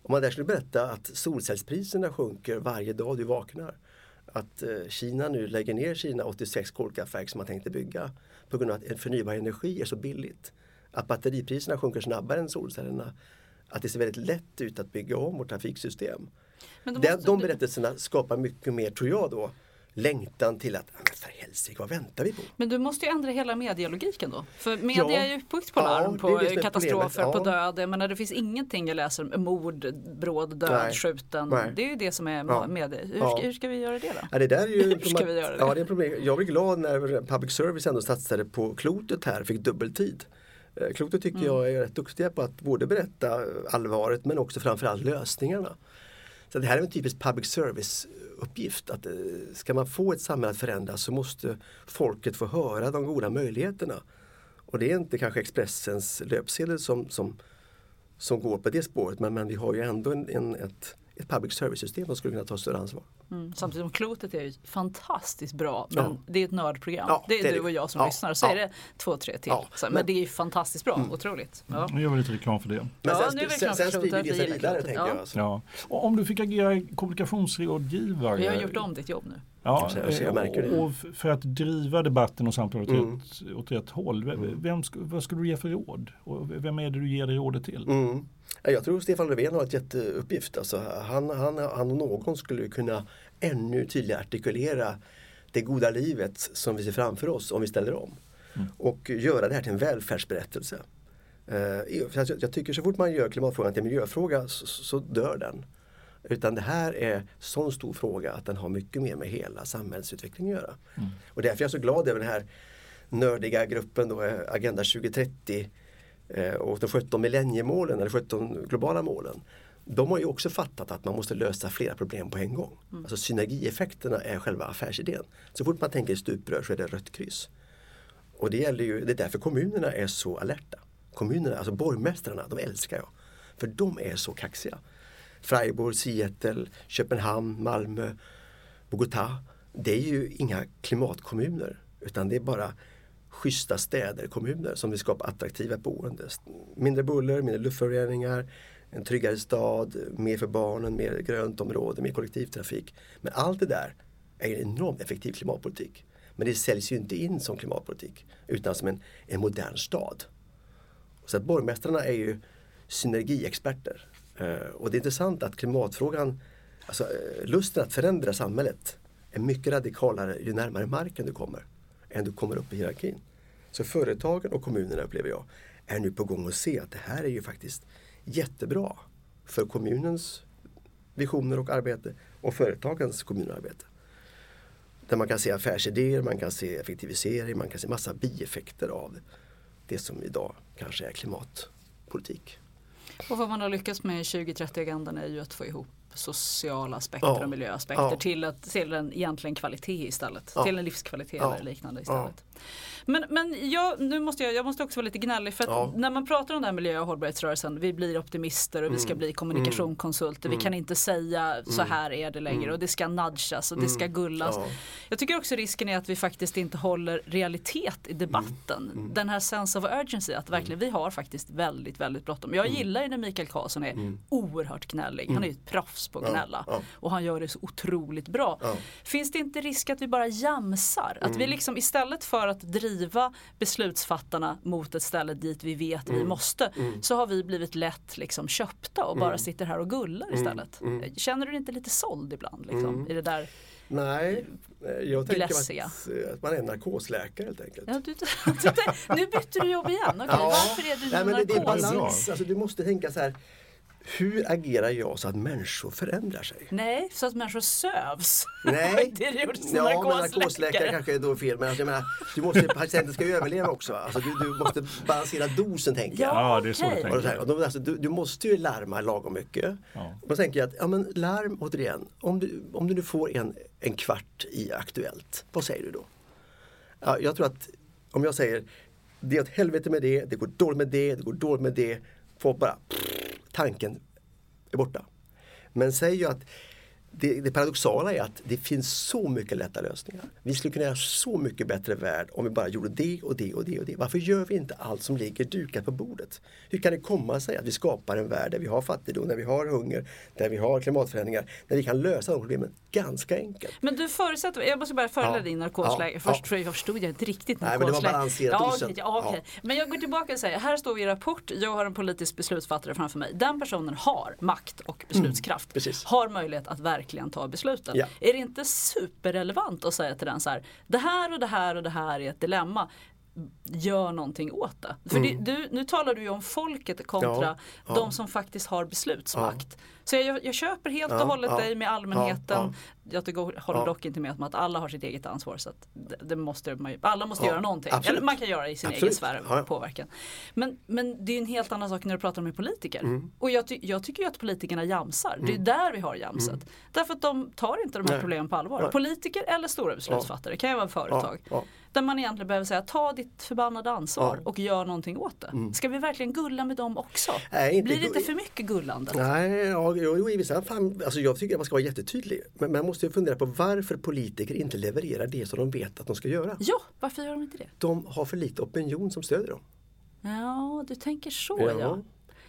Speaker 4: Om man där skulle berätta att solcellspriserna sjunker varje dag du vaknar. Att eh, Kina nu lägger ner sina 86 kolkraftverk som man tänkte bygga på grund av att en förnybar energi är så billigt. Att batteripriserna sjunker snabbare än solcellerna. Att det ser väldigt lätt ut att bygga om vårt trafiksystem.
Speaker 3: Men måste
Speaker 4: de
Speaker 3: du-
Speaker 4: berättelserna skapar mycket mer, tror jag då, längtan till att, "Ah, men för helsike, vad väntar vi på?
Speaker 3: Men du måste ju ändra hela medialogiken då. För media
Speaker 4: Ja.
Speaker 3: är ju uppbyggt på
Speaker 4: Ja,
Speaker 3: larm,
Speaker 4: det
Speaker 3: på katastrofer,
Speaker 4: problemet.
Speaker 3: på
Speaker 4: Ja.
Speaker 3: död. Jag menar, det finns ingenting jag läser om mord, bråd, död,
Speaker 4: Nej.
Speaker 3: skjuten.
Speaker 4: Nej.
Speaker 3: Det är ju det som är
Speaker 4: Ja.
Speaker 3: media. Hur,
Speaker 4: Ja.
Speaker 3: hur ska vi göra det då?
Speaker 4: Ja, det där är ju
Speaker 3: Hur ska vi göra det?
Speaker 4: Ja, det är problem. Jag blir glad när public service ändå satsade på klotet här, fick dubbeltid. Eh, Klotet tycker
Speaker 3: Mm.
Speaker 4: jag är rätt duktiga på att både berätta allvaret men också framförallt lösningarna. Så det här är en typisk public service uppgift. Att eh, ska man få ett samhälle att förändras så måste folket få höra de goda möjligheterna. Och det är inte kanske Expressens löpsedel som, som, som går på det spåret men, men vi har ju ändå en, en, ett, ett public service-system som skulle kunna ta större ansvar.
Speaker 3: Mm. Samtidigt som klotet är ju fantastiskt bra men
Speaker 4: Ja.
Speaker 3: det är ett nördprogram.
Speaker 4: Ja,
Speaker 3: det är
Speaker 4: det
Speaker 3: du och jag som
Speaker 4: Ja,
Speaker 3: lyssnar. Så
Speaker 4: ja.
Speaker 3: är det två, tre till. Men,
Speaker 4: men-
Speaker 3: det är ju fantastiskt bra, otroligt. Ja.
Speaker 2: Nu gör vi lite reklam för det.
Speaker 4: Men
Speaker 3: Ja,
Speaker 4: sen,
Speaker 3: nu är vi
Speaker 4: sen, sprider
Speaker 3: klotet,
Speaker 4: det
Speaker 3: vi
Speaker 4: sig vidare
Speaker 3: klotet.
Speaker 4: tänker
Speaker 3: Ja.
Speaker 4: jag. Alltså.
Speaker 2: Ja. Och om du fick agera kommunikationsrådgivare.
Speaker 3: Vi har gjort om ditt jobb nu.
Speaker 2: Ja, och, för att driva debatten och samtalet åt,
Speaker 4: Mm.
Speaker 2: rätt, åt rätt håll. Vem, vem vad skulle du ge för råd? Och vem är det du ger det rådet till?
Speaker 4: Mm. Ja, Jag tror Stefan Löfven har ett jätteuppgift. Alltså, han, han, han och någon skulle kunna ännu tydligare artikulera det goda livet som vi ser framför oss om vi ställer om. Och göra det här till en välfärdsberättelse. Eh, jag, tycker så fort man gör klimatfrågan till en miljöfråga så, så dör den. Utan det här är sån stor fråga att den har mycket mer med hela samhällsutvecklingen att göra. Och därför är jag så glad över den här nördiga gruppen då, eh, Agenda 2030 eh, och de 17 millenniemålen eller 17 globala målen. De har ju också fattat att man måste lösa flera problem på en gång. Alltså synergieffekterna är själva affärsidén. Så fort man tänker stuprör så är det rött kryss. Och det, gäller ju, det är därför kommunerna är så alerta. Kommunerna, alltså borgmästarna, de älskar jag. För de är så kaxiga. Freiburg, Seattle, Köpenhamn, Malmö, Bogotá. Det är ju inga klimatkommuner utan det är bara schyssta städer, kommuner som vill skapa attraktiva boenden. Mindre buller, mindre luftföroreningar, en tryggare stad, mer för barnen, mer grönt område, mer kollektivtrafik. Men allt det där är en enormt effektiv klimatpolitik. Men det säljs ju inte in som klimatpolitik utan som en, en modern stad. Så att borgmästarna är ju synergiexperter. Eh, och det är intressant att klimatfrågan, alltså eh, lusten att förändra samhället är mycket radikalare ju närmare marken du kommer än du kommer upp i hierarkin. Så företagen och kommunerna upplever jag är nu på gång att se att det här är ju faktiskt jättebra för kommunens visioner och arbete och företagens kommunarbete. Där man kan se affärsidéer, man kan se effektivisering, man kan se massa bieffekter av det som idag kanske är klimatpolitik.
Speaker 3: Och vad man har lyckats med i 2030-agendan är ju att få ihop sociala aspekter ja. och miljöaspekter ja. till, att, till en egentligen kvalitet istället. Ja. Till en livskvalitet eller liknande istället. Men, men jag, nu måste jag, jag måste också vara lite gnällig för att när man pratar om den här miljö och hållbarhetsrörelsen, vi blir optimister och vi ska mm. bli kommunikationskonsulter. Mm. Vi kan inte säga så mm. här är det längre mm. och det ska nudgas och det ska mm. gullas. Jag tycker också risken är att vi faktiskt inte håller realitet i debatten. Den här sense of urgency, att verkligen vi har faktiskt väldigt, väldigt bråttom. Jag gillar ju när Mikael Karlsson är oerhört gnällig. Han är ju ett proffs på att gnälla. Och han gör det så otroligt bra. Finns det inte risk att vi bara jamsar? Att vi liksom istället för att driva beslutsfattarna mot ett ställe dit vi vet vi måste så har vi blivit lätt liksom köpta och bara sitter här och gullar istället. Känner du dig inte lite såld ibland liksom, i det där
Speaker 4: Nej, jag tänker att, att, man är narkosläkare helt enkelt.
Speaker 3: Ja, du, nu bytte du jobb igen. Okay, ja, varför är du nej,
Speaker 4: narkos? Det är balans. Alltså, du måste tänka så här hur agerar jag så att människor förändrar sig?
Speaker 3: Nej, så att människor sövs.
Speaker 4: Nej, det är ja, narkosläkare. narkosläkare kanske är då fel. Men alltså, jag menar, du måste, patienten ska ju överleva också. Alltså, du, du måste balansera dosen tänker jag.
Speaker 2: Ja, det är så okay.
Speaker 4: du tänker. Och då, alltså, du, du, måste ju larma lagom mycket. Ja. Och då tänker jag att, ja men larm återigen. Om du, om du nu får en, en kvart i Aktuellt, vad säger du då? Ja, jag tror att om jag säger det är åt helvete med det, det går dåligt med det, det går dåligt med det. Folk bara tanken är borta. Men säg ju att det, det, paradoxala är att det finns så mycket lätta lösningar. Vi skulle kunna göra så mycket bättre värld om vi bara gjorde det och det och det och det. Varför gör vi inte allt som ligger dukat på bordet? Hur kan det komma sig att vi skapar en värld där vi har fattigdom, där vi har hunger, där vi har klimatförändringar, där vi kan lösa de problemen ganska enkelt.
Speaker 3: Men du förutsätter, jag måste bara följa ja. din narkosläge. Ja. Först ja. jag förstod jag inte riktigt
Speaker 4: narkosläge. Nej, men det var balanserat
Speaker 3: ja, okay, ja, okay. Men jag går tillbaka och säger, här står vi i rapport, jag har en politisk beslutsfattare framför mig. Den personen har makt och beslutskraft. Mm, har möjlighet att verkligen ta besluten. Ja. Är det inte superrelevant att säga till den så här, det här och det här och det här är ett dilemma gör någonting åt det. För mm. det, du, nu talar du ju om folket kontra ja, ja. de som faktiskt har beslutsmakt. Ja. Så jag, jag, köper helt och hållet dig med allmänheten. Jag tycker, håller dock inte med om att alla har sitt eget ansvar. Så det, det, måste man alla måste göra någonting. Eller man kan göra det i sin Absolut. egen sfär påverkan. Men, men det är en helt annan sak när du pratar med politiker. Mm. Och jag, ty, jag tycker ju att politikerna jamsar. Mm. Det är mm. där vi har jamset. Mm. Därför att de tar inte de här problemen på allvar. Politiker eller stora beslutsfattare, det kan ju vara företag. Där man egentligen behöver säga ta ditt förbannade ansvar ja. och gör någonting åt det. Mm. Ska vi verkligen gulla med dem också? Nej, Blir det inte för mycket gullande?
Speaker 4: Nej, ja, jo, i vissa fall, alltså jag tycker att man ska vara jättetydlig. Men man måste fundera på varför politiker inte levererar det som de vet att de ska göra.
Speaker 3: Ja, varför gör de inte det?
Speaker 4: De har för lite opinion som stöder dem.
Speaker 3: Ja, du tänker så ja. ja.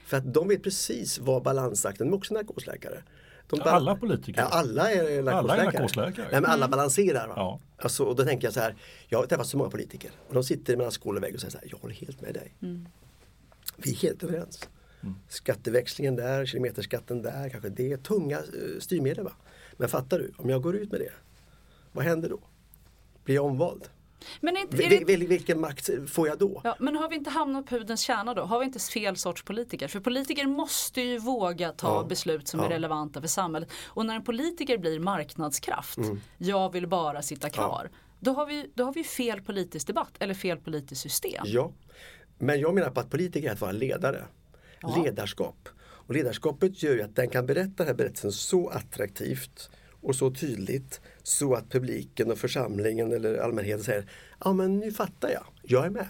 Speaker 4: För att de vet precis vad balansakten, de är också narkosläkare.
Speaker 2: De alla politiker?
Speaker 4: Ja, alla är narkosläkare. Alla, är narkosläkare. Nej, men alla mm. balanserar. Ja. Alltså, och då tänker jag så här, jag har träffat så många politiker och de sitter mellan skål och vägg och säger så här, jag håller helt med dig. Mm. Vi är helt överens. Mm. Skatteväxlingen där, kilometerskatten där, kanske det. är Tunga eh, styrmedel. Va? Men fattar du, om jag går ut med det, vad händer då? Blir jag omvald? Men inte, det... Vilken makt får jag då?
Speaker 3: Ja, men har vi inte hamnat på pudelns kärna då? Har vi inte fel sorts politiker? För politiker måste ju våga ta ja. beslut som ja. är relevanta för samhället. Och när en politiker blir marknadskraft, mm. jag vill bara sitta kvar. Då, har vi, då har vi fel politisk debatt eller fel politiskt system.
Speaker 4: Ja, men jag menar på att politiker är att vara ledare. Ledarskap. Och ledarskapet gör ju att den kan berätta den här berättelsen så attraktivt och så tydligt så att publiken och församlingen eller allmänheten säger Ja men nu fattar jag, jag är med.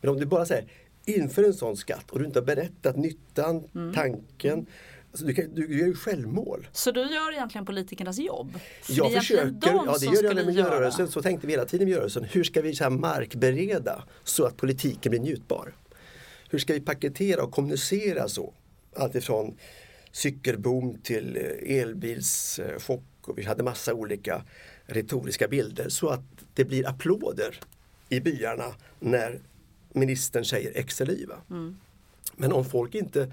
Speaker 4: Men om du bara säger inför en sån skatt och du inte har berättat nyttan,
Speaker 3: Mm.
Speaker 4: tanken. Alltså du, kan, du gör ju självmål.
Speaker 3: Så du gör egentligen politikernas jobb? För
Speaker 4: Jag försöker, ja det gör jag med
Speaker 3: göra.
Speaker 4: miljörörelsen, så tänkte vi hela tiden i miljörörelsen. Hur ska vi så här markbereda så att politiken blir njutbar? Hur ska vi paketera och kommunicera så? Alltifrån cykelboom till eh, vi hade massa olika retoriska bilder så att det blir applåder i byarna när ministern säger X eller Y. va? Men om folk inte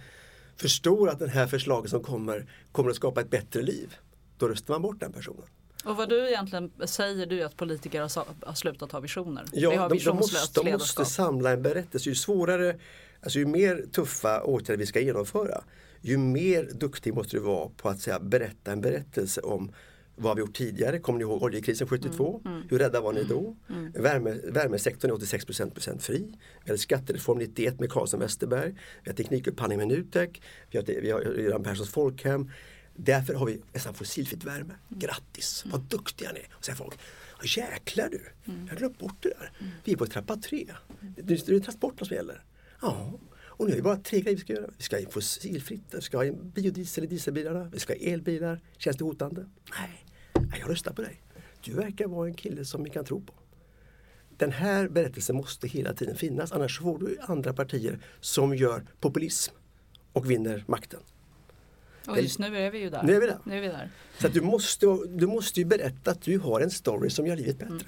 Speaker 4: förstår att det här förslaget som kommer kommer att skapa ett bättre liv, då röstar man bort den personen.
Speaker 3: Och vad du egentligen säger du att politiker har, slutat ha visioner. Vi
Speaker 4: Ja,
Speaker 3: har
Speaker 4: de, de, måste, de måste samla en berättelse. Ju svårare, alltså ju mer tuffa åtgärder vi ska genomföra, ju mer duktig måste du vara på att säga, berätta en berättelse om vad har vi gjort tidigare? Kommer ni ihåg oljekrisen 72?
Speaker 3: Mm,
Speaker 4: Hur rädda var ni då? Värme, värmesektorn är 86 procent fri. Vi hade skattereform 91 med Carlsson Westerberg. Vi har teknikupphandling med Nutek. Vi har, vi har Göran Perssons folkhem. Därför har vi nästan fossilfritt värme. Grattis, vad duktiga ni är! Och säger folk, "Ja, jäklar du, jag har glömt bort det där. Vi är på trappa tre. Det, det är transporterna som gäller. Ja, och nu är det bara tre grejer vi ska göra. Vi ska ha in fossilfritt, vi ska ha in biodiesel i dieselbilarna, vi ska ha elbilar. Känns det hotande? Nej, Nej, jag röstar på dig. Du verkar vara en kille som vi kan tro på. Den här berättelsen måste hela tiden finnas annars får du andra partier som gör populism och vinner makten.
Speaker 3: Och just nu är vi ju där.
Speaker 4: Nu är vi där.
Speaker 3: Nu är vi där.
Speaker 4: Så du, måste, du måste ju berätta att du har en story som gör livet bättre.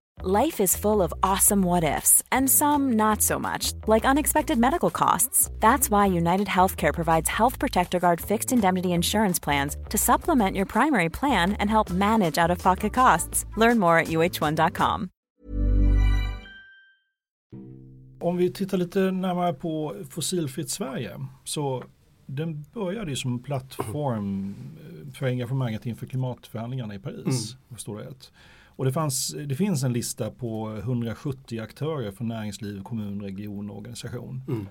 Speaker 5: Life is full of awesome what ifs, and some not so much, like unexpected medical costs. That's why United Healthcare provides Health Protector Guard fixed indemnity insurance plans to supplement your primary plan and help manage out of pocket costs. Learn more at uh1.com.
Speaker 2: Om vi tittar lite närmare på Fossilfritt Sverige så den började ju som en plattform eh, för engagemanget inför klimatförhandlingarna i Paris. Förstår du rätt? Och det, fanns, det finns en lista på 170 aktörer från näringsliv, kommun, region och organisation.
Speaker 4: Mm.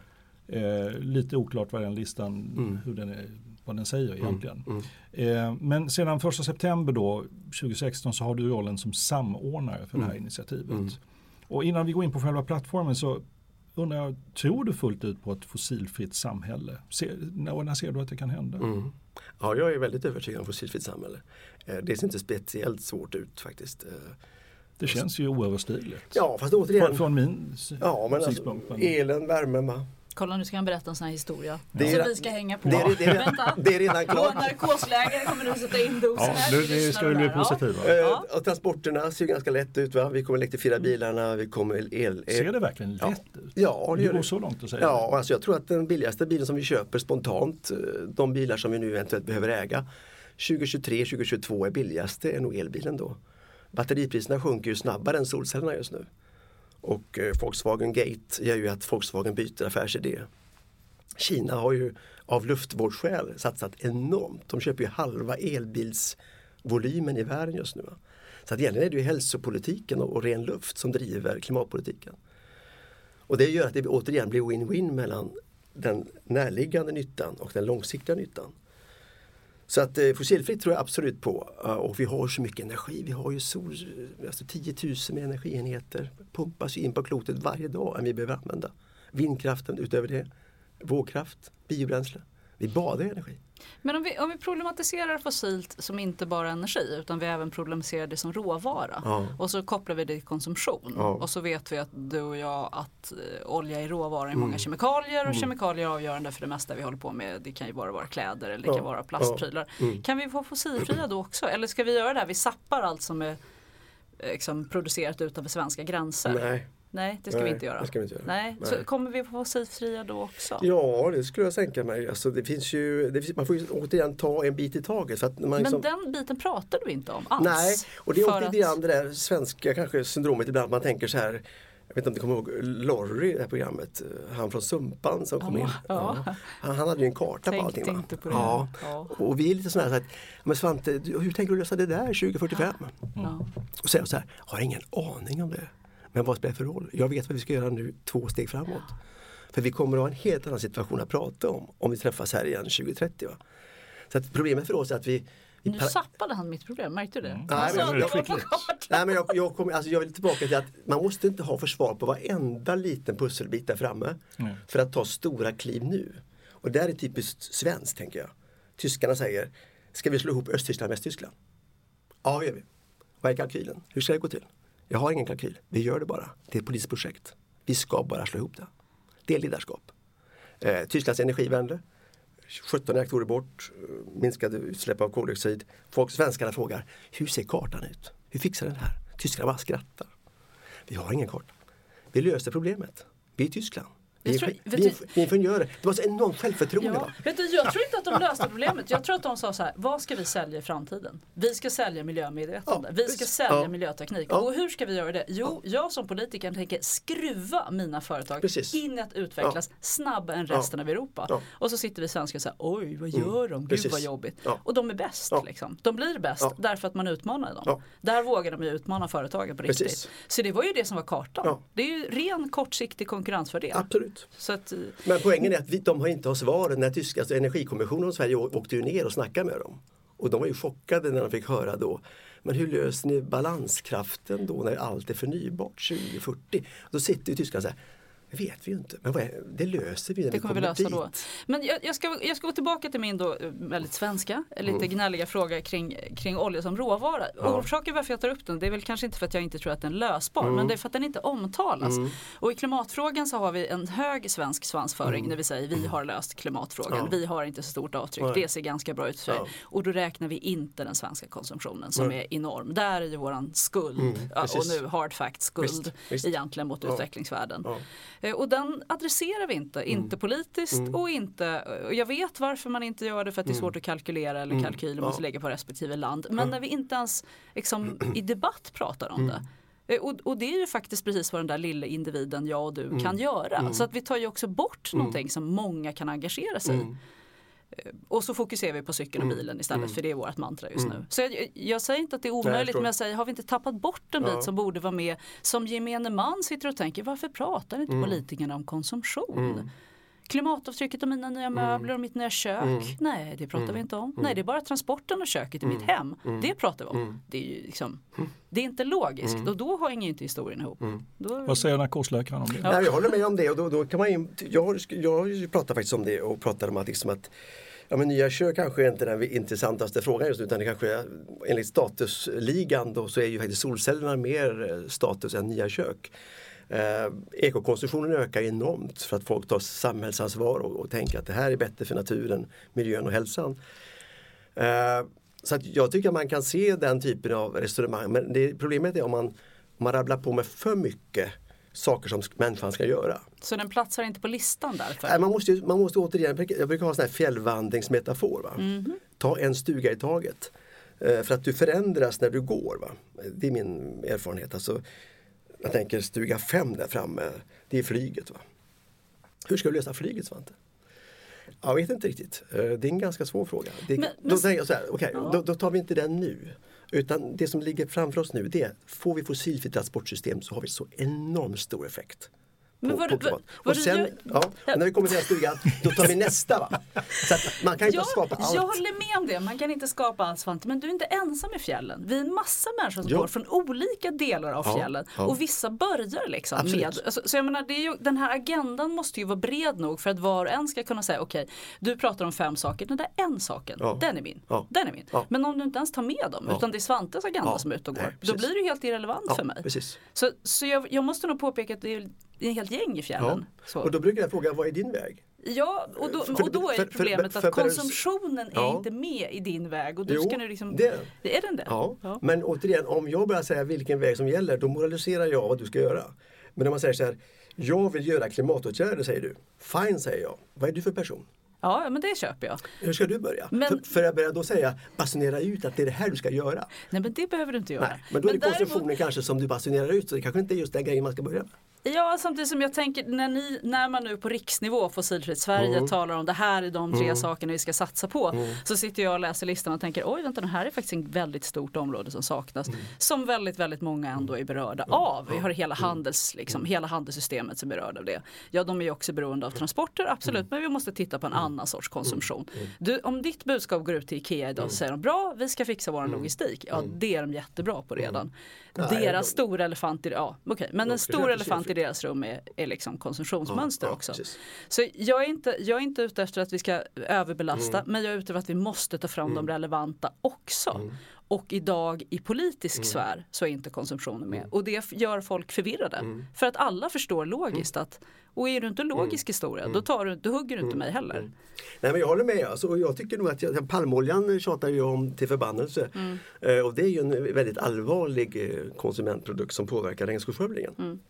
Speaker 2: Eh, lite oklart vad den listan, hur den är, vad den säger
Speaker 4: Mm.
Speaker 2: egentligen. Eh, men sedan 1 september då, 2016 så har du rollen som samordnare för det här initiativet. Och innan vi går in på själva plattformen så undrar jag, tror du fullt ut på ett fossilfritt samhälle? Ser, när, när ser du att det kan hända?
Speaker 4: Mm. Ja, jag är väldigt övertygad om fossilfritt samhälle. Eh, Det ser inte speciellt svårt ut faktiskt. Eh,
Speaker 2: Det känns ju oöverstigligt.
Speaker 4: Ja, fast återigen.
Speaker 2: Från, från min
Speaker 4: ja, men alltså, elen, värmen?
Speaker 3: Kolla nu ska han berätta en sån här historia.
Speaker 4: Det är
Speaker 3: som vi ska hänga på.
Speaker 4: Det är, det är,
Speaker 3: Vänta.
Speaker 4: det är redan
Speaker 3: På
Speaker 4: klart.
Speaker 3: narkosläge kommer du sätta in dosen
Speaker 2: Ja,
Speaker 3: här.
Speaker 2: nu, nu ska vi bli
Speaker 3: där, ja.
Speaker 2: positiva.
Speaker 4: Eh, och transporterna ser ju ganska lätt ut. Va? Vi kommer elektrifiera bilarna, vi kommer el... el
Speaker 2: Ser det verkligen
Speaker 4: Ja.
Speaker 2: lätt ut?
Speaker 4: Ja, det
Speaker 2: det går
Speaker 4: det.
Speaker 2: så långt att säga.
Speaker 4: Ja, alltså jag tror att den billigaste bilen som vi köper spontant, eh, de bilar som vi nu eventuellt behöver äga, 2023, 2022 är billigaste är nog elbilen då. Batteripriserna sjunker ju snabbare än solcellerna just nu. Och eh, Volkswagen Gate gör ju att Volkswagen byter affärsidé. Kina har ju av luftvårdsskäl satsat enormt. De köper ju halva elbilsvolymen i världen just nu. Så att egentligen är det ju hälsopolitiken och ren luft som driver klimatpolitiken. Och det gör att det återigen blir win-win mellan den närliggande nyttan och den långsiktiga nyttan. Så att eh, fossilfritt tror jag absolut på. Uh, och vi har så mycket energi. Vi har ju sol, eh, alltså 10 000 med energienheter pumpas in på klotet varje dag än vi behöver använda. Vindkraften utöver det. vågkraft, biobränsle. Vi badar i energi.
Speaker 3: Men om vi, om vi problematiserar fossilt som inte bara energi utan vi även problematiserar det som råvara
Speaker 4: Ja.
Speaker 3: och så kopplar vi det till konsumtion
Speaker 4: Ja.
Speaker 3: och så vet vi att du och jag att eh, olja är råvara i många kemikalier och kemikalier är avgörande för det mesta vi håller på med. Det kan ju bara vara kläder eller det
Speaker 4: Ja.
Speaker 3: kan vara plastprylar. Kan vi få fossilfria då också eller ska vi göra det här? Vi sappar allt som är eh, liksom, producerat utanför svenska gränser.
Speaker 4: Nej.
Speaker 3: Nej, det ska vi
Speaker 4: Nej,
Speaker 3: inte göra.
Speaker 4: det ska vi inte göra.
Speaker 3: Nej.
Speaker 4: Nej.
Speaker 3: Så kommer vi få fossilfria då också?
Speaker 4: Ja, det skulle jag tänka mig. Alltså, det finns ju, det finns, man får ju återigen ta en bit i taget. För att man liksom,
Speaker 3: Men den biten pratar du inte om alls.
Speaker 4: Nej, och det är lite grann det där svenska kanske syndromet ibland. Man tänker så här, jag vet inte om du kommer ihåg Lorry, det här programmet, han från Sumpan som kom
Speaker 3: Ja,
Speaker 4: in.
Speaker 3: ja.
Speaker 4: Han, han hade ju en karta
Speaker 3: Tänkte
Speaker 4: på allting.
Speaker 3: inte på det.
Speaker 4: Ja.
Speaker 3: Ja.
Speaker 4: Och vi är lite sådana här, så att, men Svante, hur tänker du lösa det där 2045?
Speaker 3: Ja.
Speaker 4: Och säger så här, har ingen aning om det. Men vad spelar det för roll? Jag vet vad vi ska göra nu två steg framåt. För vi kommer att ha en helt annan situation att prata om om vi träffas här igen 2030. Va? Så att problemet för oss är att vi,
Speaker 3: Nu zappade han mitt problem, märkte du det?
Speaker 4: Nej,
Speaker 3: Han
Speaker 4: men jag-. Nej, men jag, jag, kommer, alltså jag vill tillbaka till att man måste inte ha försvar på varenda liten pusselbit där framme
Speaker 2: Nej.
Speaker 4: för att ta stora kliv nu. Och det här är typiskt svenskt tänker jag. Tyskarna säger, ska vi slå ihop Östtyskland och Västtyskland? Ja, det gör vi. Vad är kalkylen? Hur ska det gå till? Jag har ingen kalkyl. Vi gör det bara. Det är ett politiskt projekt. Vi ska bara slå ihop det. Det är ledarskap. Eh, Tysklands energivände. 17 reaktorer bort, eh, minskade utsläpp av koldioxid. Folk, svenskarna frågar, hur ser kartan ut? Hur fixar den här? Tyskarna bara skrattar. Vi har ingen karta. Vi löser problemet. Vi är Tyskland. Vi
Speaker 3: tror-
Speaker 4: vi, vi ingenjörer. Det var så enormt självförtroende.
Speaker 3: Ja. Vet du, jag tror inte att de löste problemet. Jag tror att de sa så här, vad ska vi sälja i framtiden? Vi ska sälja miljömedvetande.
Speaker 4: Ja,
Speaker 3: vi ska sälja
Speaker 4: Ja.
Speaker 3: miljöteknik.
Speaker 4: Ja.
Speaker 3: Och hur ska vi göra det? Jo, jag som politiker tänker skruva mina företag
Speaker 4: Precis.
Speaker 3: in att utvecklas snabbare än resten av Europa. Och så sitter vi svenskar och säger, oj vad gör de? Gud
Speaker 4: Precis.
Speaker 3: vad jobbigt. Och de är bäst. Liksom. De blir bäst därför att man utmanar dem. Där vågar de ju utmana företagen på riktigt.
Speaker 4: Precis.
Speaker 3: Så det var ju det som var kartan. Det är ju ren kortsiktig konkurrensfördel.
Speaker 4: Absolut.
Speaker 3: Så att, eh,
Speaker 4: Men poängen är att vi, de har inte har svaren. När tyska alltså energikommissionen och Sverige åkte ju ner och snackade med dem. Och de var ju chockade när de fick höra då men hur löser ni balanskraften då när allt är förnybart 2040? Då sitter ju tyskarna så här, det vet vi ju inte, men är, det löser vi när
Speaker 3: Det
Speaker 4: vi
Speaker 3: kommer vi lösa
Speaker 4: dit.
Speaker 3: då. Men jag, jag, ska, jag ska gå tillbaka till min då eh, väldigt svenska, eh, lite
Speaker 4: Mm.
Speaker 3: gnälliga fråga kring, kring olja som råvara. Orsaken varför jag tar upp den det är väl kanske inte för att jag inte tror att den är lösbar
Speaker 4: Mm.
Speaker 3: men det är för att den inte omtalas. Och i klimatfrågan så har vi en hög svensk svansföring när vi säger vi har löst klimatfrågan,
Speaker 4: Mm. Ja.
Speaker 3: vi har inte så stort avtryck,
Speaker 4: Nej.
Speaker 3: det ser ganska bra ut för.
Speaker 4: Ja.
Speaker 3: Och då räknar vi inte den svenska konsumtionen som är enorm. Där är ju våran skuld, ja, och
Speaker 4: Mm, precis.
Speaker 3: nu hard fact skuld
Speaker 4: Visst, visst.
Speaker 3: egentligen mot
Speaker 4: Ja.
Speaker 3: utvecklingsvärlden. Eh, Och den adresserar vi inte, inte politiskt och inte, och jag vet varför man inte gör det för att det är svårt att kalkylera eller kalkyler måste lägga på respektive land. Men när vi inte ens liksom, i debatt pratar om det. Eh, Och, och det är ju faktiskt precis vad den där lilla individen, jag och du, kan göra. Så att vi tar ju också bort någonting som många kan engagera sig i. Eh, Och så fokuserar vi på cykeln och bilen istället för det är vårt mantra just nu. Så jag, jag säger inte att det är omöjligt
Speaker 4: förstår.
Speaker 3: men jag säger har vi inte tappat bort en
Speaker 4: Ja.
Speaker 3: bit som borde vara med som gemene man sitter och tänker varför pratar inte politikerna om konsumtion? Klimatavtrycket av mina nya möbler och mitt nya kök. Nej, det pratar vi inte om. Nej, det är bara transporten och köket i mitt hem. Det pratar vi om. Det är ju liksom, det är inte logiskt och då hänger ju inte historien ihop. Då,
Speaker 2: Vad säger narkosläkaren om det?
Speaker 4: Nej, jag håller med om det och då, då kan man in, jag, har- jag pratar faktiskt om det och pratar om att, liksom att ja, men nya kök kanske är inte den intressantaste frågan just nu utan det kanske är, enligt statusligan då så är ju faktiskt solcellerna mer eh, status än nya kök. Eh, ekokonsumtionen ökar enormt för att folk tar samhällsansvar och, och tänker att det här är bättre för naturen, miljön och hälsan. Eh, så jag tycker att man kan se den typen av resonemang men det, problemet är om man, om man rabblar på med för mycket saker som människan ska göra.
Speaker 3: Så den platsar inte på listan därför.
Speaker 4: Nej, man, måste, man måste återigen, jag brukar ha en sån här fjällvandringsmetafor. Va? Ta en stuga i taget. Eh, för att du förändras när du går. Va? Det är min erfarenhet. Alltså, jag tänker stuga fem där framme, det är flyget. Va? Hur ska du lösa flyget Svante? Jag vet inte riktigt. Eh, Det är en ganska svår fråga. Det,
Speaker 3: Men-
Speaker 4: då tänker jag så här, okej, då, då tar vi inte den nu. Utan det som ligger framför oss nu det är, får vi fossilfritt transportsystem så har vi så enormt stor effekt
Speaker 3: Men
Speaker 4: på,
Speaker 3: vad-
Speaker 4: på klimat.
Speaker 3: vad
Speaker 4: Och sen, ja, när vi kommer till den stugan, då tar vi nästa. Va? Så man kan inte
Speaker 3: Ja,
Speaker 4: skapa allt.
Speaker 3: jag håller med om det, man kan inte skapa allt Svante, men du är inte ensam i fjällen. Vi är en massa människor som
Speaker 4: Ja.
Speaker 3: går från olika delar av
Speaker 4: Ja,
Speaker 3: fjällen
Speaker 4: ja.
Speaker 3: och vissa börjar liksom
Speaker 4: Absolut.
Speaker 3: med, alltså, så jag menar, det är ju, den här agendan måste ju vara bred nog för att var och en ska kunna säga okej, du pratar om fem saker, den där en saken,
Speaker 4: Ja.
Speaker 3: den är min, den är min. Men om du inte ens tar med dem, utan det är Svantes agenda som är ute och går,
Speaker 4: Nej,
Speaker 3: då blir det helt irrelevant för mig.
Speaker 4: precis.
Speaker 3: Så, så jag, jag måste nog påpeka att det är ett helt gäng i fjällen. Så.
Speaker 4: Och då brukar jag fråga, vad är din väg?
Speaker 3: Ja, och då,
Speaker 4: För-
Speaker 3: och då är
Speaker 4: för-
Speaker 3: problemet
Speaker 4: för-
Speaker 3: att konsumtionen är
Speaker 4: Ja.
Speaker 3: inte med i din väg. Och du
Speaker 4: Jo,
Speaker 3: ska nu liksom,
Speaker 4: det är den.
Speaker 3: är den det?
Speaker 4: Ja.
Speaker 3: Ja.
Speaker 4: men återigen om jag börjar säga vilken väg som gäller då moraliserar jag vad du ska göra. Men om man säger så här, jag vill göra klimatåtgärder säger du. Fine säger jag. Vad är du för person?
Speaker 3: ja, men det köper jag.
Speaker 4: Hur ska du börja?
Speaker 3: Men-
Speaker 4: För, för jag börjar då säga, basunera ut att det är det här du ska göra.
Speaker 3: Nej, men det behöver du inte göra.
Speaker 4: Nej, men då är det
Speaker 3: däremot-
Speaker 4: kanske som du basunerar ut så det kanske inte är just den grejen man ska börja med.
Speaker 3: Ja, samtidigt som jag tänker när, ni, när man nu på riksnivå, Fossilfritt Sverige,
Speaker 4: Mm.
Speaker 3: talar om det här är de tre sakerna vi ska satsa på. Så sitter jag och läser listan och tänker oj vänta det här är faktiskt ett väldigt stort område som saknas.
Speaker 4: Mm.
Speaker 3: Som väldigt, väldigt många ändå är berörda av. Vi har hela,
Speaker 4: Mm.
Speaker 3: handels, liksom, hela handelssystemet som är berörda av det. Ja, de är ju också beroende av transporter, absolut,
Speaker 4: Mm.
Speaker 3: men vi måste titta på en annan sorts konsumtion. Du, om ditt budskap går ut till Ikea idag så säger de bra, vi ska fixa vår logistik. Ja, det är de jättebra på redan. Deras stora elefant ja, okej, men en stor elefant i deras rum är, är liksom konsumtionsmönster
Speaker 4: Ja, ja,
Speaker 3: också.
Speaker 4: precis.
Speaker 3: Så jag är, inte, jag är inte ute efter att vi ska överbelasta
Speaker 4: Mm.
Speaker 3: men jag är ute efter att vi måste ta fram de relevanta också.
Speaker 4: Mm.
Speaker 3: Och idag i politisk sfär så är inte konsumtionen med.
Speaker 4: Mm.
Speaker 3: Och det gör folk förvirrade. För att alla förstår logiskt
Speaker 4: Mm.
Speaker 3: att och är du inte logisk historia då, tar du, då hugger du inte mig heller.
Speaker 4: Nej men jag håller med. Alltså, och jag tycker nog att jag, palmoljan tjatar ju om till förbannelse. Eh, och det är ju en väldigt allvarlig eh, konsumentprodukt som påverkar regnskogsskövlingen.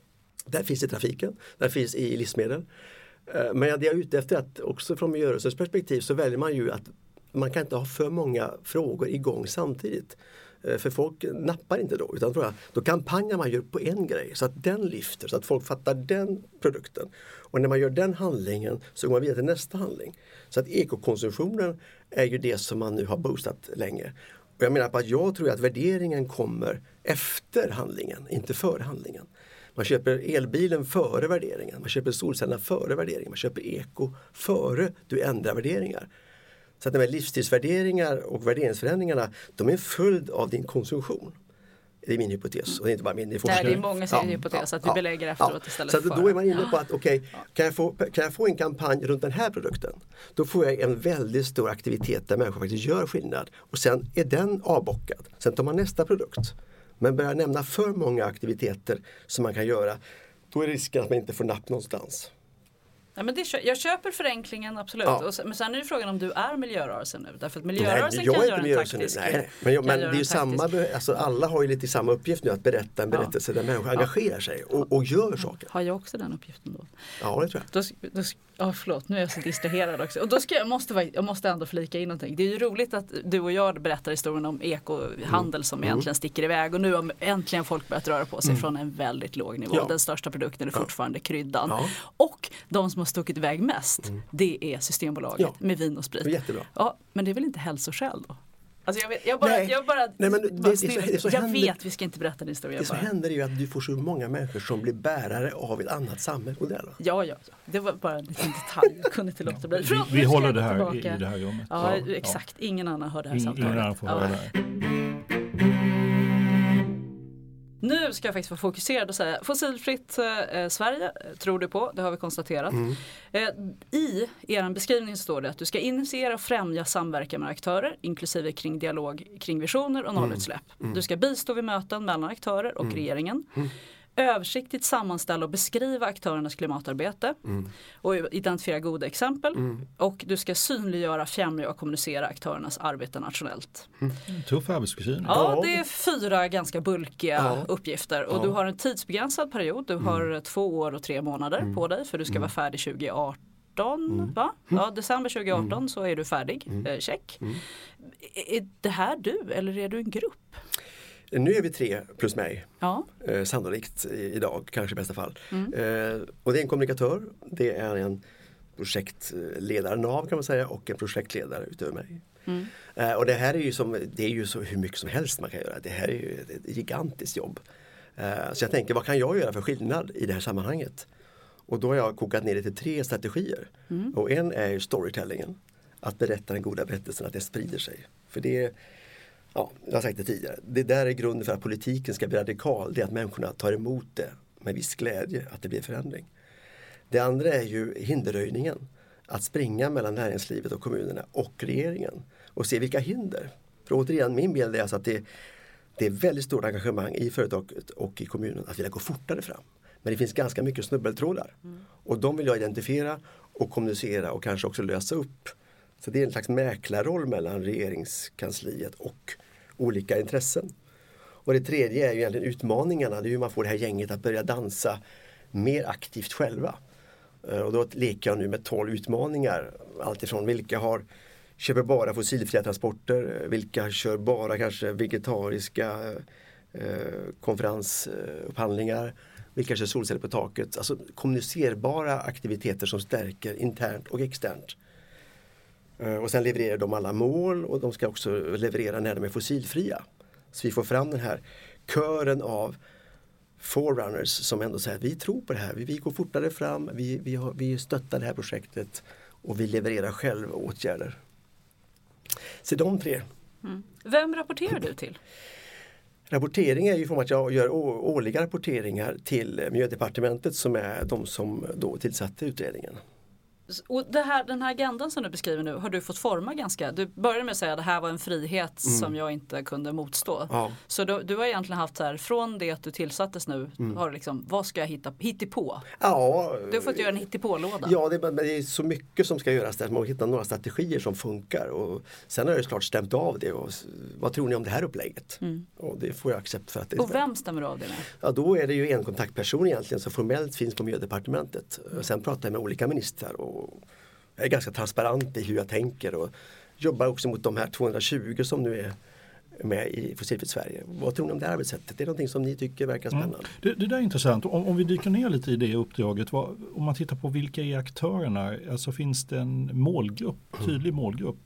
Speaker 4: Där finns i trafiken, där finns i livsmedel. Eh, men det jag är ute efter att också från miljörörelsens perspektiv så väljer man ju att man kan inte ha för många frågor igång samtidigt. Eh, för folk nappar inte då utan tror jag, då kampanjar man ju på en grej så att den lyfter, så att folk fattar den produkten. Och när man gör den handlingen så går man vidare till nästa handling. Så att ekokonsumtionen är ju det som man nu har boostat länge. Och jag menar på att jag tror att värderingen kommer efter handlingen, inte före handlingen. Man köper elbilen före värderingen, man köper solcellerna före värderingen, man köper eko före du ändrar värderingar. Så att de här livsstilsvärderingar och värderingsförändringarna de är en följd av din konsumtion. Det är min hypotes och det är inte bara min, det är
Speaker 3: Nej, det är många som hypotes, att vi belägger efteråt istället
Speaker 4: Så
Speaker 3: för
Speaker 4: då är man inne på att okej, kan, jag få, kan jag få en kampanj runt den här produkten? Då får jag en väldigt stor aktivitet där människor faktiskt gör skillnad och sen är den avbockad. Sen tar man nästa produkt. Men börjar nämna för många aktiviteter som man kan göra, då är risken att man inte får napp någonstans.
Speaker 3: Ja, men det, jag köper förenklingen absolut.
Speaker 4: Ja.
Speaker 3: Sen, men sen är ju frågan om du är miljörörelsen nu. Därför att
Speaker 4: Nej,
Speaker 3: miljörörelsen
Speaker 4: jag
Speaker 3: kan göra en
Speaker 4: miljörörelsen nu.
Speaker 3: taktisk.
Speaker 4: Nej, nej. Men, jag, men det är ju samma,
Speaker 3: taktisk-
Speaker 4: alltså alla har ju lite samma uppgift nu att berätta en berättelse där människor engagerar sig och, och gör saker.
Speaker 3: Har jag också den uppgiften då?
Speaker 4: Ja, det tror jag.
Speaker 3: Då, då, ja, förlåt, nu är jag så distraherad också. Och då ska jag, måste, jag måste ändå flika in någonting. Det är ju roligt att du och jag berättar historien om ekohandel som egentligen sticker iväg. Och nu har äntligen folk börjat röra på sig från en väldigt låg nivå.
Speaker 4: Ja.
Speaker 3: Den största produkten är fortfarande kryddan.
Speaker 4: Ja.
Speaker 3: Och de som har stuckit iväg mest, det är Systembolaget
Speaker 4: Ja.
Speaker 3: med vin och sprit.
Speaker 4: Jättebra.
Speaker 3: Ja, men det är väl inte hälsoskäl då? Alltså jag, vet, jag bara,
Speaker 4: Nej.
Speaker 3: jag bara,
Speaker 4: Nej, men det-
Speaker 3: bara
Speaker 4: det är så-
Speaker 3: stirrar.
Speaker 4: det är så
Speaker 3: jag
Speaker 4: händer-
Speaker 3: vet, vi ska inte berätta din historia.
Speaker 4: Det som
Speaker 3: bara.
Speaker 4: händer är ju att du får så många människor som blir bärare av ett annat samhällsmodell.
Speaker 3: Ja, ja, ja, det var bara en liten detalj. Jag kunde inte låta bli.
Speaker 2: Vi,
Speaker 3: Förlåt,
Speaker 2: vi håller det här i,
Speaker 3: tillbaka.
Speaker 2: i det här rummet.
Speaker 3: Ja, exakt. Ingen annan hör det här
Speaker 2: Ingen,
Speaker 3: samtalet.
Speaker 2: ingen annan får
Speaker 3: Ja.
Speaker 2: höra det här.
Speaker 3: Nu ska jag faktiskt vara fokuserad och säga fossilfritt eh, Sverige eh, tror du på, det har vi konstaterat.
Speaker 4: Mm.
Speaker 3: Eh, I er beskrivning står det att du ska initiera och främja samverkan med aktörer inklusive kring dialog kring visioner och nollutsläpp. Du ska bistå vid möten mellan aktörer och regeringen. Översiktligt sammanställa och beskriva aktörernas klimatarbete och identifiera goda exempel. Och du ska synliggöra, främja och kommunicera aktörernas arbete nationellt.
Speaker 2: Tuff arbetsbeskrivning.
Speaker 3: Ja,
Speaker 4: Ja.
Speaker 3: det är fyra ganska bulkiga
Speaker 4: Ja.
Speaker 3: uppgifter och
Speaker 4: Ja.
Speaker 3: du har en tidsbegränsad period. Du har två år och tre månader på dig för du ska vara färdig 2018. Va? Ja, december 2018 så är du färdig. Eh, check. Är- Är det här du eller är du en grupp?
Speaker 4: Nu är vi tre plus mig,
Speaker 3: Ja,
Speaker 4: eh, sannolikt idag, kanske i bästa fall.
Speaker 3: Mm.
Speaker 4: Eh, och det är en kommunikatör, det är en projektledare, NAV kan man säga, och en projektledare utöver mig.
Speaker 3: Mm.
Speaker 4: Eh, och det här är ju, som, det är ju så hur mycket som helst man kan göra. Det här är ju ett, gigantiskt jobb. Eh, så jag tänker, vad kan jag göra för skillnad i det här sammanhanget? Och då har jag kokat ner det till tre strategier.
Speaker 3: Mm.
Speaker 4: Och en är storytellingen. Att berätta den goda berättelsen, att det sprider sig. För det ja, jag har sagt det tidigare, det där är grunden för att politiken ska bli radikal. Det är att människorna tar emot det med viss glädje, att det blir förändring. Det andra är ju hinderröjningen. Att springa mellan näringslivet och kommunerna och regeringen och se vilka hinder. För återigen, min bild är alltså att det, det är väldigt stort engagemang i företaget och i kommunen att vilja gå fortare fram. Men det finns ganska mycket snubbeltrådar. Och de vill jag identifiera och kommunicera och kanske också lösa upp. Så det är en slags mäklarroll mellan regeringskansliet och olika intressen. Och det tredje är ju egentligen utmaningarna, det är hur man får det här gänget att börja dansa mer aktivt själva. Eh, och då leker jag nu med 12 utmaningar. Alltifrån vilka har köper bara fossilfria transporter, eh, vilka kör bara kanske vegetariska eh, konferensupphandlingar, vilka kör solceller på taket. Alltså kommunicerbara aktiviteter som stärker internt och externt. Eh, Och sen levererar de alla mål och de ska också leverera när de är fossilfria. Så vi får fram den här kören av forerunners som ändå säger att vi tror på det här, vi, vi går fortare fram, vi, vi, har, vi stöttar det här projektet och vi levererar själv åtgärder. Så de tre.
Speaker 3: Vem rapporterar du till?
Speaker 4: Rapportering är ju form att jag gör årliga rapporteringar till Miljödepartementet som är de som då tillsatte utredningen.
Speaker 3: Och här, den här agendan som du beskriver nu har du fått forma ganska, du började med att säga att det här var en frihet som jag inte kunde motstå.
Speaker 4: Mm. Ja.
Speaker 3: Så du, du har egentligen haft så här, från det att du tillsattes nu,
Speaker 4: Mm.
Speaker 3: har du liksom, vad ska jag hitta, hittepå?
Speaker 4: Ja,
Speaker 3: Du har fått göra en hittepålåda.
Speaker 4: Ja, det, men det är så mycket som ska göras där. Man måste hitta några strategier som funkar. Och sen har jag ju såklart stämt av det. Och, vad tror ni om det här upplägget? Och det får jag accept för att det
Speaker 3: Mm. Och vem stämmer av det med?
Speaker 4: Ja, då är det ju en kontaktperson egentligen som formellt finns på Miljödepartementet. Sen pratar jag med olika ministrar och jag är ganska transparent i hur jag tänker och jobbar också mot de här 220 som nu är med i Fossilfritt Sverige. Vad tror ni om det här arbetssättet? Det är någonting som ni tycker verkar spännande?
Speaker 2: Det, det där är intressant. Om, om vi dyker ner lite i det uppdraget. Vad, om man tittar på vilka är aktörerna? Alltså finns det en målgrupp, tydlig målgrupp?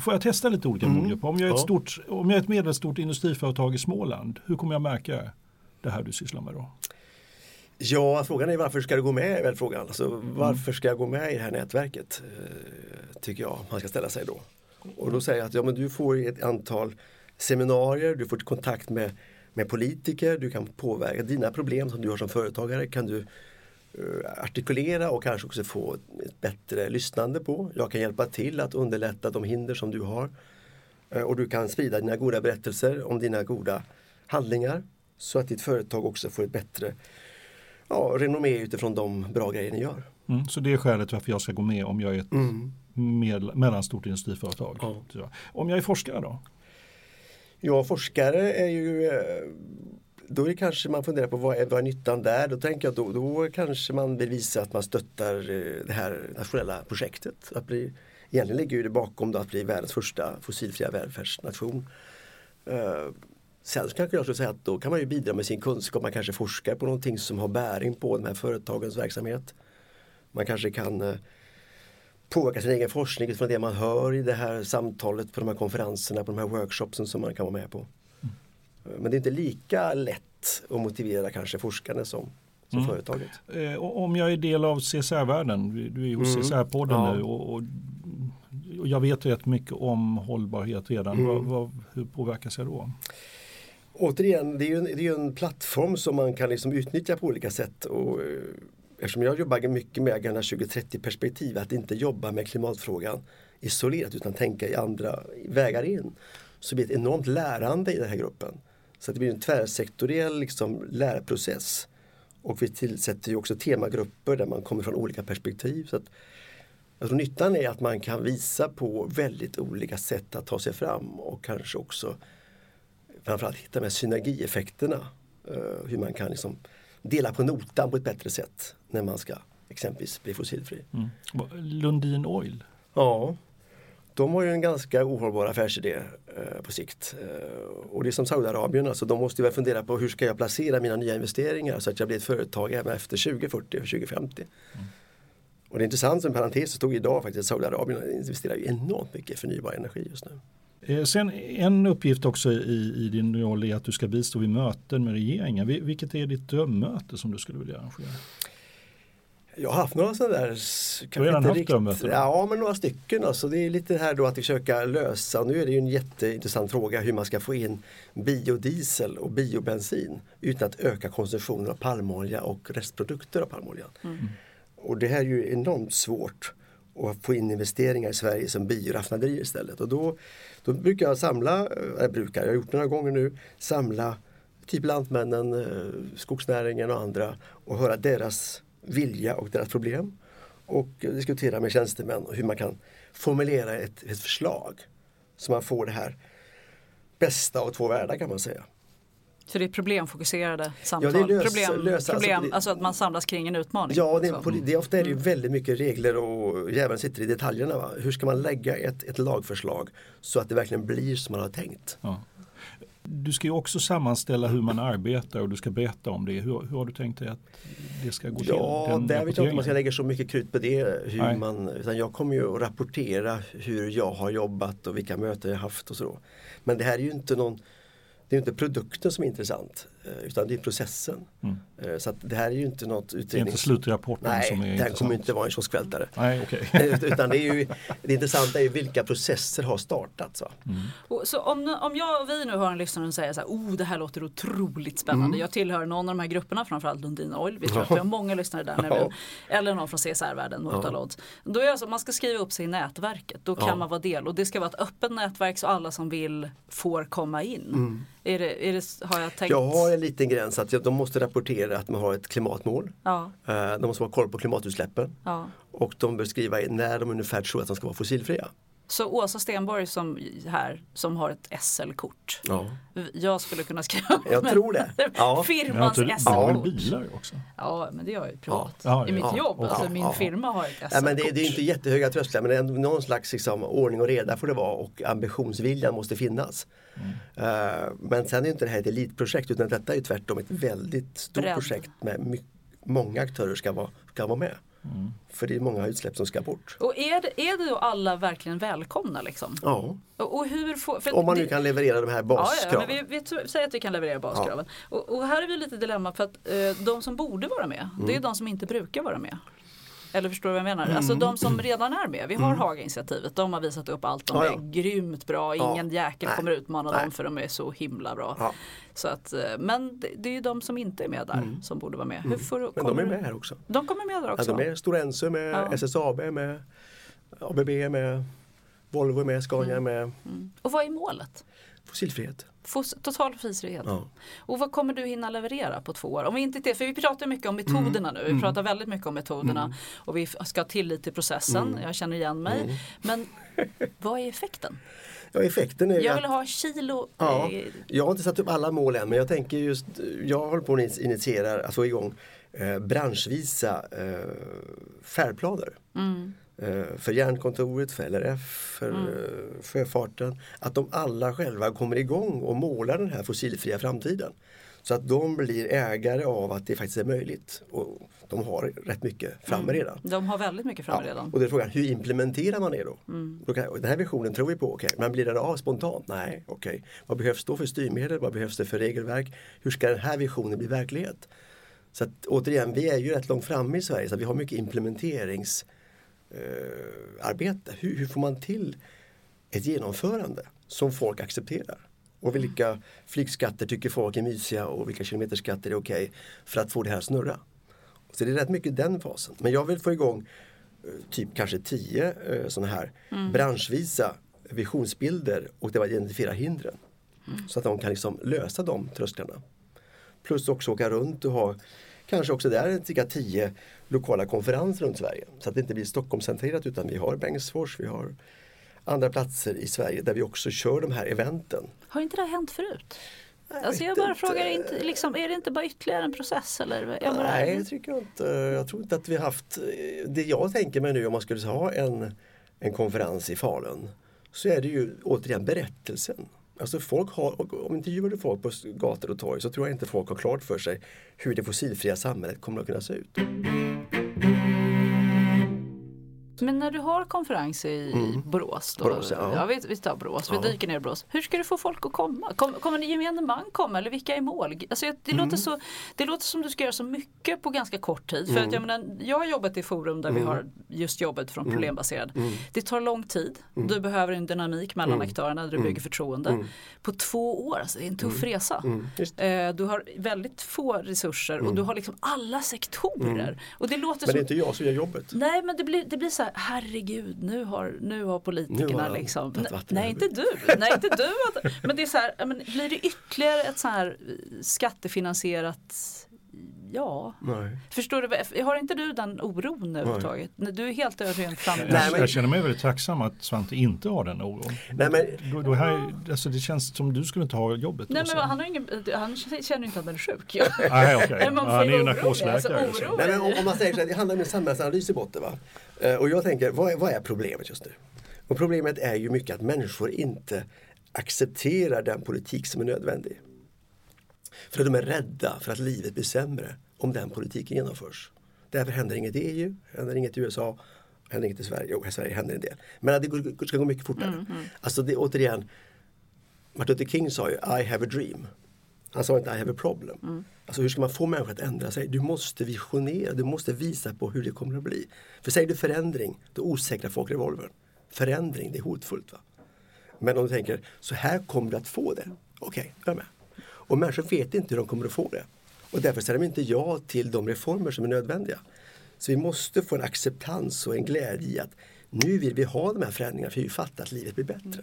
Speaker 2: Får jag testa lite olika målgrupper? Om jag, är ett stort, om jag är ett medelstort industriföretag i Småland, hur kommer jag märka det här du sysslar med då?
Speaker 4: Ja, frågan är varför ska du gå med är väl frågan. Alltså, varför ska jag gå med i det här nätverket? Eh, tycker jag man ska ställa sig då. Och då säger jag att ja, men du får ett antal seminarier, du får kontakt med, med politiker, du kan påverka dina problem som du har som företagare kan du eh, artikulera och kanske också få ett bättre lyssnande på. Jag kan hjälpa till att underlätta de hinder som du har. Eh, och du kan sprida dina goda berättelser om dina goda handlingar så att ditt företag också får ett bättre ja, renommé utifrån de bra grejer ni gör.
Speaker 2: Mm, så det är skälet varför jag ska gå med om jag är ett medel, mellanstort industriföretag.
Speaker 4: Ja.
Speaker 2: Om jag är forskare då?
Speaker 4: Ja, forskare är ju eh, då är det kanske man funderar på vad är, vad är nyttan där? Då tänker jag då, då kanske man vill visa att man stöttar eh, det här nationella projektet. Att bli, egentligen ligger ju det bakom då att bli världens första fossilfria välfärdsnation. Sen så kanske jag skulle säga att då kan man ju bidra med sin kunskap. Man kanske forskar på någonting som har bäring på de här företagens verksamhet. Man kanske kan eh, påverka sin egen forskning utifrån det man hör i det här samtalet på de här konferenserna, på de här workshopsen som man kan vara med på. Men det är inte lika lätt att motivera kanske forskarna som, som företaget.
Speaker 2: Eh, om jag är del av CSR-världen, du- är ju hos
Speaker 4: Mm.
Speaker 2: CSR-podden
Speaker 4: Ja.
Speaker 2: nu och, och, och jag vet rätt mycket om hållbarhet redan.
Speaker 4: Mm.
Speaker 2: Vad, vad, hur påverkas jag då?
Speaker 4: Återigen, det är ju en, det är en plattform som man kan liksom utnyttja på olika sätt. Och, eh, eftersom jag jobbar mycket med Agenda 2030 perspektiv, att inte jobba med klimatfrågan isolerat utan tänka i andra vägar in. Så blir ett enormt lärande i den här gruppen. Så att det blir en tvärsektoriell liksom, lärprocess. Och vi tillsätter ju också temagrupper där man kommer från olika perspektiv. Så att, jag tror nyttan är att man kan visa på väldigt olika sätt att ta sig fram och kanske också framförallt hitta de här synergieffekterna. eh, hur man kan liksom dela på notan på ett bättre sätt när man ska exempelvis bli fossilfri.
Speaker 2: Mm. Lundin Oil,
Speaker 4: Ja, de har ju en ganska ohållbar affärsidé eh, på sikt. Eh, och det är som Saudiarabien, alltså de måste väl fundera på hur ska jag placera mina nya investeringar så att jag blir ett företag även efter 2040 och 2050. Och det är intressant, som en parentes, så stod idag faktiskt att Saudiarabien investerar ju enormt mycket i förnybar energi just nu.
Speaker 2: Eh, Sen en uppgift också i, i din roll är att du ska bistå vid möten med regeringen. Vil- Vilket är ditt drömmöte som du skulle vilja arrangera?
Speaker 4: Jag har haft några sådana där.
Speaker 2: Du har redan haft dem?
Speaker 4: Ja, men några stycken. Alltså. Det är lite här då att försöka lösa. Nu är det ju en jätteintressant fråga hur man ska få in biodiesel och biobensin utan att öka konsumtionen av palmolja och restprodukter av palmoljan. Mm. Och det här är ju enormt svårt och få in investeringar i Sverige som bioraffinaderier istället. Och då, då brukar jag samla, jag brukar, jag har gjort det några gånger nu, samla typ Lantmännen, eh, skogsnäringen och andra och höra deras vilja och deras problem. Och diskutera med tjänstemän hur man kan formulera ett, ett förslag så man får det här bästa av två världar kan man säga.
Speaker 3: Så det är problemfokuserade samtal? Ja, det är lös, problem, lösa, alltså problem, alltså, alltså, att man samlas kring en utmaning?
Speaker 4: Ja, det, är, det, ofta är det ju mm. väldigt mycket regler och djävulen sitter i detaljerna. Va? Hur ska man lägga ett, ett lagförslag så att det verkligen blir som man har tänkt? Ja.
Speaker 2: Du ska ju också sammanställa hur man arbetar och du ska berätta om det. Hur, hur har du tänkt dig att det ska gå till?
Speaker 4: Ja, där vet jag inte om man ska lägga så mycket krut på det. Hur man, utan jag kommer ju att rapportera hur jag har jobbat och vilka möten jag haft och så. Men det här är ju inte någon det är inte produkten som är intressant utan det är processen. Mm. Eh, så det här är ju inte något utrednings...
Speaker 2: Det är inte slutrapporten
Speaker 4: Nej,
Speaker 2: som är
Speaker 4: intressant? Nej, den kommer inte vara en kioskvältare.
Speaker 2: Nej, okay.
Speaker 4: Eh, utan det, är ju, det intressanta är ju vilka processer har startats. Mm.
Speaker 3: Så om, om jag och vi nu har en lyssnare som säger så här, oh det här låter otroligt spännande. Mm. Jag tillhör någon av de här grupperna, framförallt Lundin Oil. Vi tror att vi har många lyssnare där. Ja. Eller någon från CSR-världen, ja. Då är alltså, man ska skriva upp sig i nätverket. Då kan ja. man vara del och det ska vara ett öppet nätverk så alla som vill får komma in. Mm. Är det, är det, har jag tänkt?
Speaker 4: Jag har en liten gräns att de måste rapportera att man har ett klimatmål. Ja. Eh, de måste ha koll på klimatutsläppen. Ja. Och de bör skriva när de ungefär tror att de ska vara fossilfria.
Speaker 3: Så Åsa Stenborg som här som har ett SL-kort. Ja. Jag skulle kunna skriva upp
Speaker 4: Jag tror det.
Speaker 3: Ja. Firmans SL-kort. Ja,
Speaker 2: bilar också.
Speaker 3: Ja, men det gör jag ju privat. Ja. I mitt jobb. Alltså, min firma har ett SL-kort.
Speaker 4: Ja, men det, det, är inte jättehöga trösklar men ändå någon slags liksom, ordning och reda får det vara och ambitionsviljan måste finnas. Mm. Uh, men sen är inte det här ett elitprojekt utan detta är tvärtom ett väldigt stort Bredd. projekt med mycket, många aktörer ska vara, ska vara med. Mm. För det är många utsläpp som ska bort.
Speaker 3: Och är det, är det då alla verkligen välkomna? Liksom?
Speaker 4: Ja.
Speaker 3: Och, och hur får,
Speaker 4: Om man nu kan leverera de här baskraven.
Speaker 3: Ja, ja, vi, vi säger att vi kan leverera baskraven. Ja. Och, och, här är vi lite dilemma för att eh, de som borde vara med, mm. det är mm. de som inte brukar vara med. Eller förstår du vad jag menar? Mm. Alltså de som redan är med. Vi har mm. Haga-initiativet. De har visat upp allt. De ja, ja. är grymt bra. Ingen ja. jäkel kommer utmana Nej. dem för de är så himla bra. Ja. Så att, eh, men det, det är ju de som inte är med där mm. som borde vara med. Hur mm. får,
Speaker 4: men de är med här också.
Speaker 3: De kommer med där också.
Speaker 4: Ja, de är Stora Enso med, SSAB med, ABB med, Volvo med, Scania mm. med.
Speaker 3: Mm. Och vad är målet?
Speaker 4: Fossilfrihet.
Speaker 3: Total fossilfrihet. Ja. Och vad kommer du hinna leverera på två år? Om vi inte det, för vi pratar mycket om metoderna mm. nu. Vi mm. pratar väldigt mycket om metoderna mm. och vi ska ha tillit till processen. Mm. Jag känner igen mig. Mm. Men vad är effekten?
Speaker 4: Ja, effekten är
Speaker 3: jag vill att, ha kilo.
Speaker 4: Ja, jag har inte satt upp alla mål än men jag tänker just, jag håller på att initiera, att få igång eh, branschvisa eh, färdplaner. Mm. Eh, för Järnkontoret, för LRF, för mm. Eh, sjöfarten. Att de alla själva kommer igång och målar den här fossilfria framtiden. Så att de blir ägare av att det faktiskt är möjligt. Och de har rätt mycket framme mm. redan.
Speaker 3: De har väldigt mycket framme
Speaker 4: ja.
Speaker 3: redan.
Speaker 4: Och det är frågan, hur implementerar man det då? Mm. då kan, den här visionen tror vi på, okej. Okay. men blir den av spontant? Nej, okej. Okay. Vad behövs då för styrmedel? Vad behövs det för regelverk? Hur ska den här visionen bli verklighet? Så att, återigen, vi är ju rätt långt framme i Sverige så vi har mycket implementerings eh, arbete. Hur, hur, får man till ett genomförande som folk accepterar? Och vilka flygskatter tycker folk är mysiga och vilka kilometerskatter är okej okay för att få det här att snurra. Så det är rätt mycket den fasen. Men jag vill få igång eh, typ kanske tio eh, sådana här mm. branschvisa visionsbilder och det var identifiera hindren. Mm. Så att de kan liksom lösa de trösklarna. Plus också åka runt och ha kanske också där cirka tio lokala konferenser runt Sverige. Så att det inte blir Stockholmscentrerat utan vi har Bengtsfors, vi har andra platser i Sverige där vi också kör de här eventen.
Speaker 3: Har inte det hänt förut? Jag alltså jag bara inte. frågar, inte, liksom, är det inte bara ytterligare en process? Eller?
Speaker 4: Jag bara, Nej, jag tycker inte. Jag tror inte att vi haft, det jag tänker mig nu om man skulle ha en, en konferens i Falun så är det ju återigen berättelsen. Alltså folk har, om intervjuar du folk på gator och torg så tror jag inte folk har klart för sig hur det fossilfria samhället kommer att kunna se ut.
Speaker 3: Men när du har konferens i mm. Borås, då,
Speaker 4: Borås ja.
Speaker 3: ja. vi, vi tar Borås, vi ja. dyker ner i Borås. Hur ska du få folk att komma? Kom, kommer gemene man komma eller vilka är mål? Alltså, det, mm. låter så, det låter som du ska göra så mycket på ganska kort tid. För att, mm. jag, menar, jag har jobbat i forum där vi mm. har just jobbet från mm. problembaserad. Det tar lång tid. Du behöver en dynamik mellan aktörerna du bygger förtroende. På två år, alltså, det är en tuff resa. Eh, du har väldigt få resurser och du har liksom alla sektorer. Och det låter
Speaker 4: men det är inte jag som gör jobbet.
Speaker 3: Nej men det blir, det blir så här, herregud nu har, nu har politikerna nu liksom. Nej inte du, nej inte du. Men det är så här, men blir det ytterligare ett så här skattefinansierat Ja, Nej. förstår du? Har inte du den oron överhuvudtaget? Nej. Du är helt rent framme.
Speaker 2: Jag, jag känner mig väldigt tacksam att Svante inte har den oron. Nej, men, då, då här, alltså det känns som du skulle inte ha jobbet.
Speaker 3: Nej, men han, har ingen, han känner inte att han är sjuk.
Speaker 2: Nej, okay. han är ju narkosläkare. Alltså,
Speaker 4: Nej, men om, om man säger så här, det handlar om en samhällsanalys i botten. Va? Eh, och jag tänker, vad är, vad är problemet just nu? Och problemet är ju mycket att människor inte accepterar den politik som är nödvändig. För att de är rädda för att livet blir sämre om den politiken genomförs. Därför händer inget i EU, händer inget i USA, händer inget i Sverige. Jo, i Sverige händer en del. Men det ska gå mycket fortare. Mm, mm. Alltså det, återigen, Martin Luther King sa ju I have a dream. Han sa inte I have a problem. Mm. Alltså hur ska man få människor att ändra sig? Du måste visionera, du måste visa på hur det kommer att bli. För säger du förändring, då osäkrar folk revolvern. Förändring, det är hotfullt. Va? Men om du tänker, så här kommer du att få det. Okej, okay, jag är med. Och människor vet inte hur de kommer att få det. Och därför säger de inte ja till de reformer som är nödvändiga. Så vi måste få en acceptans och en glädje i att nu vill vi ha de här förändringarna för vi fattar att livet blir bättre.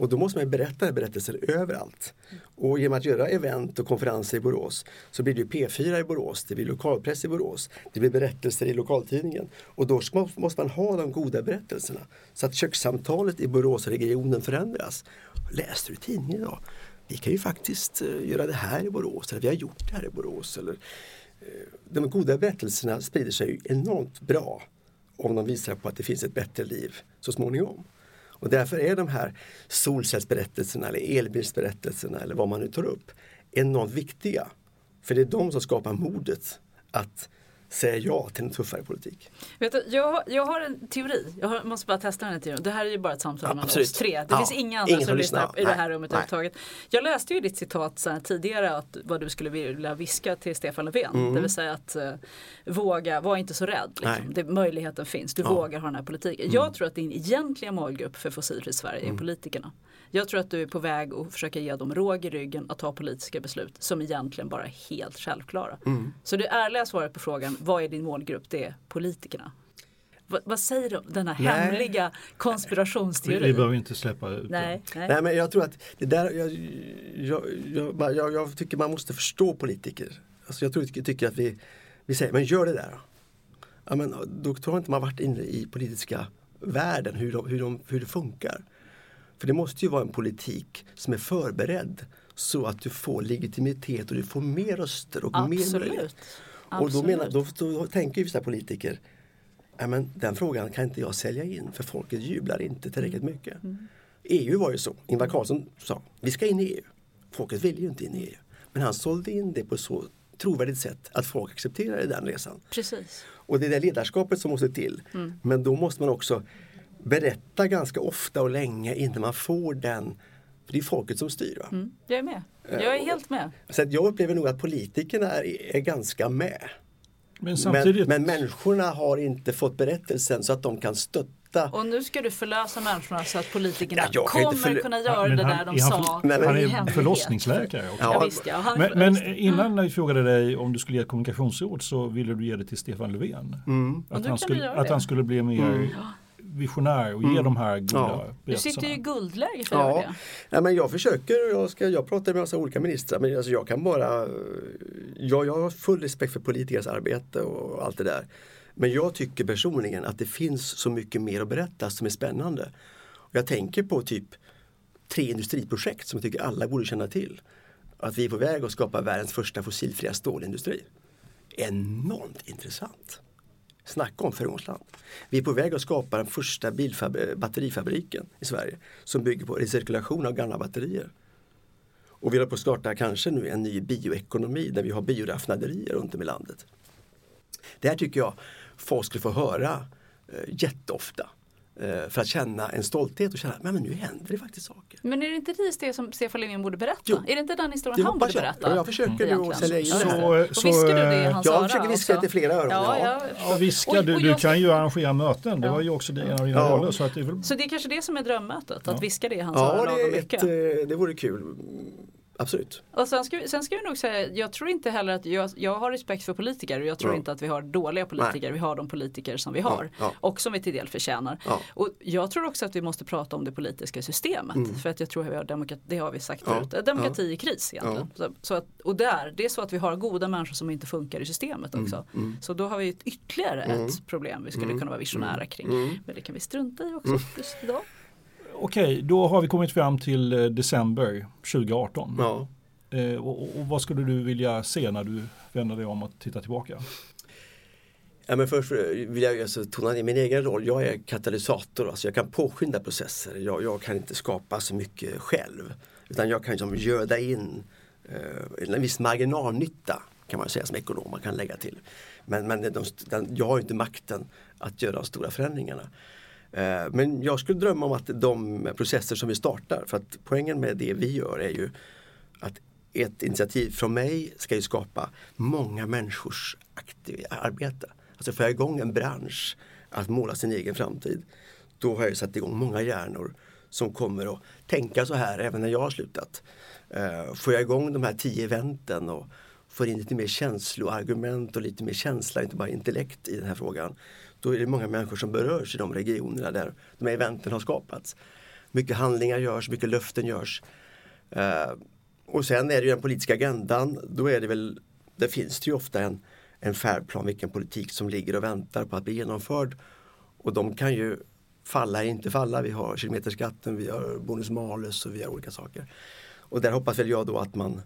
Speaker 4: Och då måste man berätta den berättelsen överallt. Och genom att göra event och konferenser i Borås så blir det P4 i Borås, det blir lokalpress i Borås, det blir berättelser i lokaltidningen. Och då måste man ha de goda berättelserna så att kökssamtalet i Boråsregionen förändras. Läste du tidningen idag? Vi kan ju faktiskt eh, göra det här i Borås, eller vi har gjort det här i Borås. Eller, eh, de goda berättelserna sprider sig enormt bra om de visar på att det finns ett bättre liv så småningom. Och därför är de här solcellsberättelserna eller elbilsberättelserna eller vad man nu tar upp enormt viktiga. För det är de som skapar modet att säga ja till en tuffare politik.
Speaker 3: Vet du, jag, jag har en teori, jag har, måste bara testa den här teorin. Det här är ju bara ett samtal ja, mellan oss tre. Det ja, finns inga andra som lyssnar i det här rummet överhuvudtaget. Jag läste ju ditt citat så tidigare att vad du skulle vilja viska till Stefan Löfven. Mm. Det vill säga att uh, våga, var inte så rädd. Liksom. Det, möjligheten finns, du ja. vågar ha den här politiken. Mm. Jag tror att din egentliga målgrupp för Fossilfritt Sverige mm. är politikerna. Jag tror att du är på väg att försöka ge dem råg i ryggen att ta politiska beslut som egentligen bara är helt självklara. Mm. Så det ärliga svaret på frågan, vad är din målgrupp? Det är politikerna. V vad säger du om denna nej. hemliga konspirationsteori?
Speaker 2: Vi, behöver inte släppa ut
Speaker 3: nej,
Speaker 4: nej. nej. men jag tror att det där, jag, jag, jag, jag tycker man måste förstå politiker. Alltså jag tror, tycker att vi, vi säger, men gör det där. Ja, men då tror jag inte man varit inne i politiska världen, hur, de, hur, de, hur det funkar. För det måste ju vara en politik som är förberedd så att du får legitimitet och du får mer röster och
Speaker 3: Absolut.
Speaker 4: mer möjlighet. Och då, menar, då, då, tänker vissa politiker men den frågan kan inte jag sälja in för folket jublar inte tillräckligt mm. mycket. Mm. EU var ju så. Ingvar Carlsson sa vi ska in i EU. Folket vill ju inte in i EU. Men han sålde in det på så trovärdigt sätt att folk accepterade den resan.
Speaker 3: Precis.
Speaker 4: Och det är det ledarskapet som måste till. Mm. Men då måste man också berätta ganska ofta och länge innan man får den för det är folket som styr. Va? Mm,
Speaker 3: jag är med. Jag är helt med.
Speaker 4: Så jag upplever nog att politikerna är, är ganska med.
Speaker 2: Men, samtidigt...
Speaker 4: men, men människorna har inte fått berättelsen så att de kan stötta.
Speaker 3: Och nu ska du förlösa människorna så att politikerna ja, kommer förlö... kunna göra ja, det där de
Speaker 2: han,
Speaker 3: sa.
Speaker 2: Nej, han är förlossningsläkare också. Ja, visst, ja. Men, men, innan jag frågade dig om du skulle ge ett kommunikationsråd så ville du ge det till Stefan Löfven. Mm. Att, han skulle, att han skulle bli mer mm visionär och ge mm. de här goda ja.
Speaker 3: Du sitter ju i guldläge för ja. det.
Speaker 4: Ja, men jag försöker, jag, ska, jag pratar med massa olika ministrar men alltså jag kan bara jag, jag har full respekt för politikers arbete och allt det där. Men jag tycker personligen att det finns så mycket mer att berätta som är spännande. Jag tänker på typ tre industriprojekt som jag tycker alla borde känna till. Att vi är på väg att skapa världens första fossilfria stålindustri. Enormt intressant. Snacka om föregångsland. Vi är på väg att skapa den första batterifabriken i Sverige som bygger på recirkulation av gamla batterier. Och vi håller på att starta kanske nu en ny bioekonomi där vi har bioraffinaderier runt om i landet. Det här tycker jag folk skulle få höra eh, jätteofta. Eh, för att känna en stolthet och känna att men nu händer det faktiskt saker.
Speaker 3: Men är det inte precis det som Stefan Löfven borde berätta?
Speaker 4: Jo.
Speaker 3: är det inte den historien
Speaker 4: Det
Speaker 3: han borde
Speaker 4: jag.
Speaker 3: berätta?
Speaker 4: Ja, jag försöker nu
Speaker 3: egentligen?
Speaker 4: att sälja in
Speaker 3: Ja.
Speaker 4: det.
Speaker 2: Så-
Speaker 3: Och
Speaker 2: så,
Speaker 3: viskar du det i hans
Speaker 4: Jag
Speaker 3: öra
Speaker 4: försöker viska
Speaker 3: också?
Speaker 4: det till flera öron.
Speaker 3: Ja,
Speaker 4: ja.
Speaker 3: ja.
Speaker 2: Ja, visst ska
Speaker 3: Och-
Speaker 2: du,
Speaker 3: och
Speaker 2: du
Speaker 3: jag-
Speaker 2: kan ju arrangera möten. Det
Speaker 3: Ja.
Speaker 2: var ju också en av dina
Speaker 4: Ja.
Speaker 2: roller. Så att det är väl...
Speaker 3: Så det är kanske det som är drömmötet, att viska det i hans
Speaker 4: Ja,
Speaker 3: öron
Speaker 4: det, ett, eh, det vore kul. Mm, Absolut.
Speaker 3: Och sen ska, vi- sen ska vi nog säga, jag tror inte heller att jag, jag har respekt för politiker och jag tror
Speaker 4: Ja.
Speaker 3: inte att vi har dåliga politiker. Vi har de politiker som vi har
Speaker 4: ja.
Speaker 3: och som vi till del förtjänar.
Speaker 4: Ja.
Speaker 3: Och jag tror också att vi måste prata om det politiska systemet. För att jag tror att vi har demokrati, det har vi sagt
Speaker 4: Mm. Ja.
Speaker 3: förut, demokrati i kris egentligen. Så, så att, och där, det är så att vi har goda människor som inte funkar i systemet
Speaker 4: Mm.
Speaker 3: också. Så då har vi ett, ytterligare ett problem vi skulle kunna vara visionära kring.
Speaker 4: Mm.
Speaker 3: Men det kan vi strunta i också just idag.
Speaker 2: Okej, då har vi kommit fram till eh, december 2018.
Speaker 4: Ja.
Speaker 2: Eh, och, och vad skulle du vilja se när du vänder dig om och tittar tillbaka?
Speaker 4: Ja, men först vill jag alltså tona ner min egen roll. Jag är katalysator, alltså jag kan påskynda processer. Jag, jag kan inte skapa så mycket själv. Utan jag kan liksom göda in eh, en viss marginalnytta kan man säga som ekonom man kan lägga till. Men, men de, den, jag har inte makten att göra de stora förändringarna. Eh, men jag skulle drömma om att de processer som vi startar, för att poängen med det vi gör är ju att ett initiativ från mig ska ju skapa många människors aktiv arbete. Alltså jag igång en bransch att måla sin egen framtid. Då har jag satt igång många hjärnor som kommer att tänka så här även när jag har slutat. Eh, får jag igång de här tio eventen och får in lite mer känsloargument och lite mer känsla, inte bara intellekt i den här frågan. Då är det många människor som berörs i de regionerna där de här eventen har skapats. Mycket handlingar görs, mycket löften görs. Eh, och sen är det ju den politiska agendan, då är det väl, det finns det ju ofta en, en färdplan, vilken politik som ligger och väntar på att bli genomförd. Och de kan ju falla eller inte falla. Vi har kilometerskatten, vi har bonus malus och vi har olika saker. Och där hoppas väl jag då att man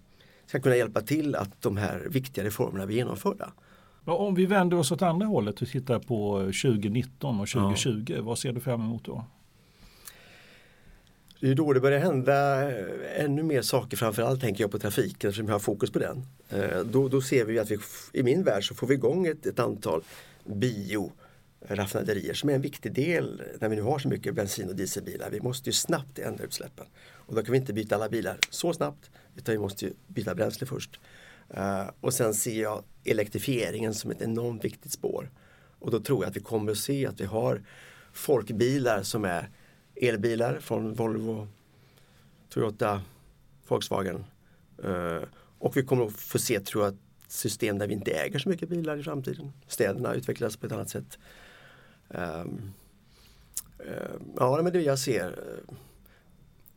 Speaker 4: ska kunna hjälpa till att de här viktiga reformerna blir genomförda.
Speaker 2: Ja, om vi vänder oss åt andra hållet och tittar på 2019 och 2020, vad ser du fram emot då?
Speaker 4: Det är då det börjar hända eh, ännu mer saker, framförallt tänker jag på trafiken eftersom jag har fokus på den. Eh, Då, då ser vi att vi, i min värld så får vi igång ett, ett antal bioraffinaderier som är en viktig del när vi nu har så mycket bensin och dieselbilar. Vi måste ju snabbt ändra utsläppen. Och då kan vi inte byta alla bilar så snabbt utan vi måste ju byta bränsle först. Eh, och sen ser jag elektrifieringen som ett enormt viktigt spår. Och då tror jag att vi kommer att se att vi har folkbilar som är elbilar från Volvo, Toyota, Volkswagen. Eh, och vi kommer att få se, tror jag, system där vi inte äger så mycket bilar i framtiden. Städerna utvecklas på ett annat sätt. Ehm, ehm, ja, men det jag ser.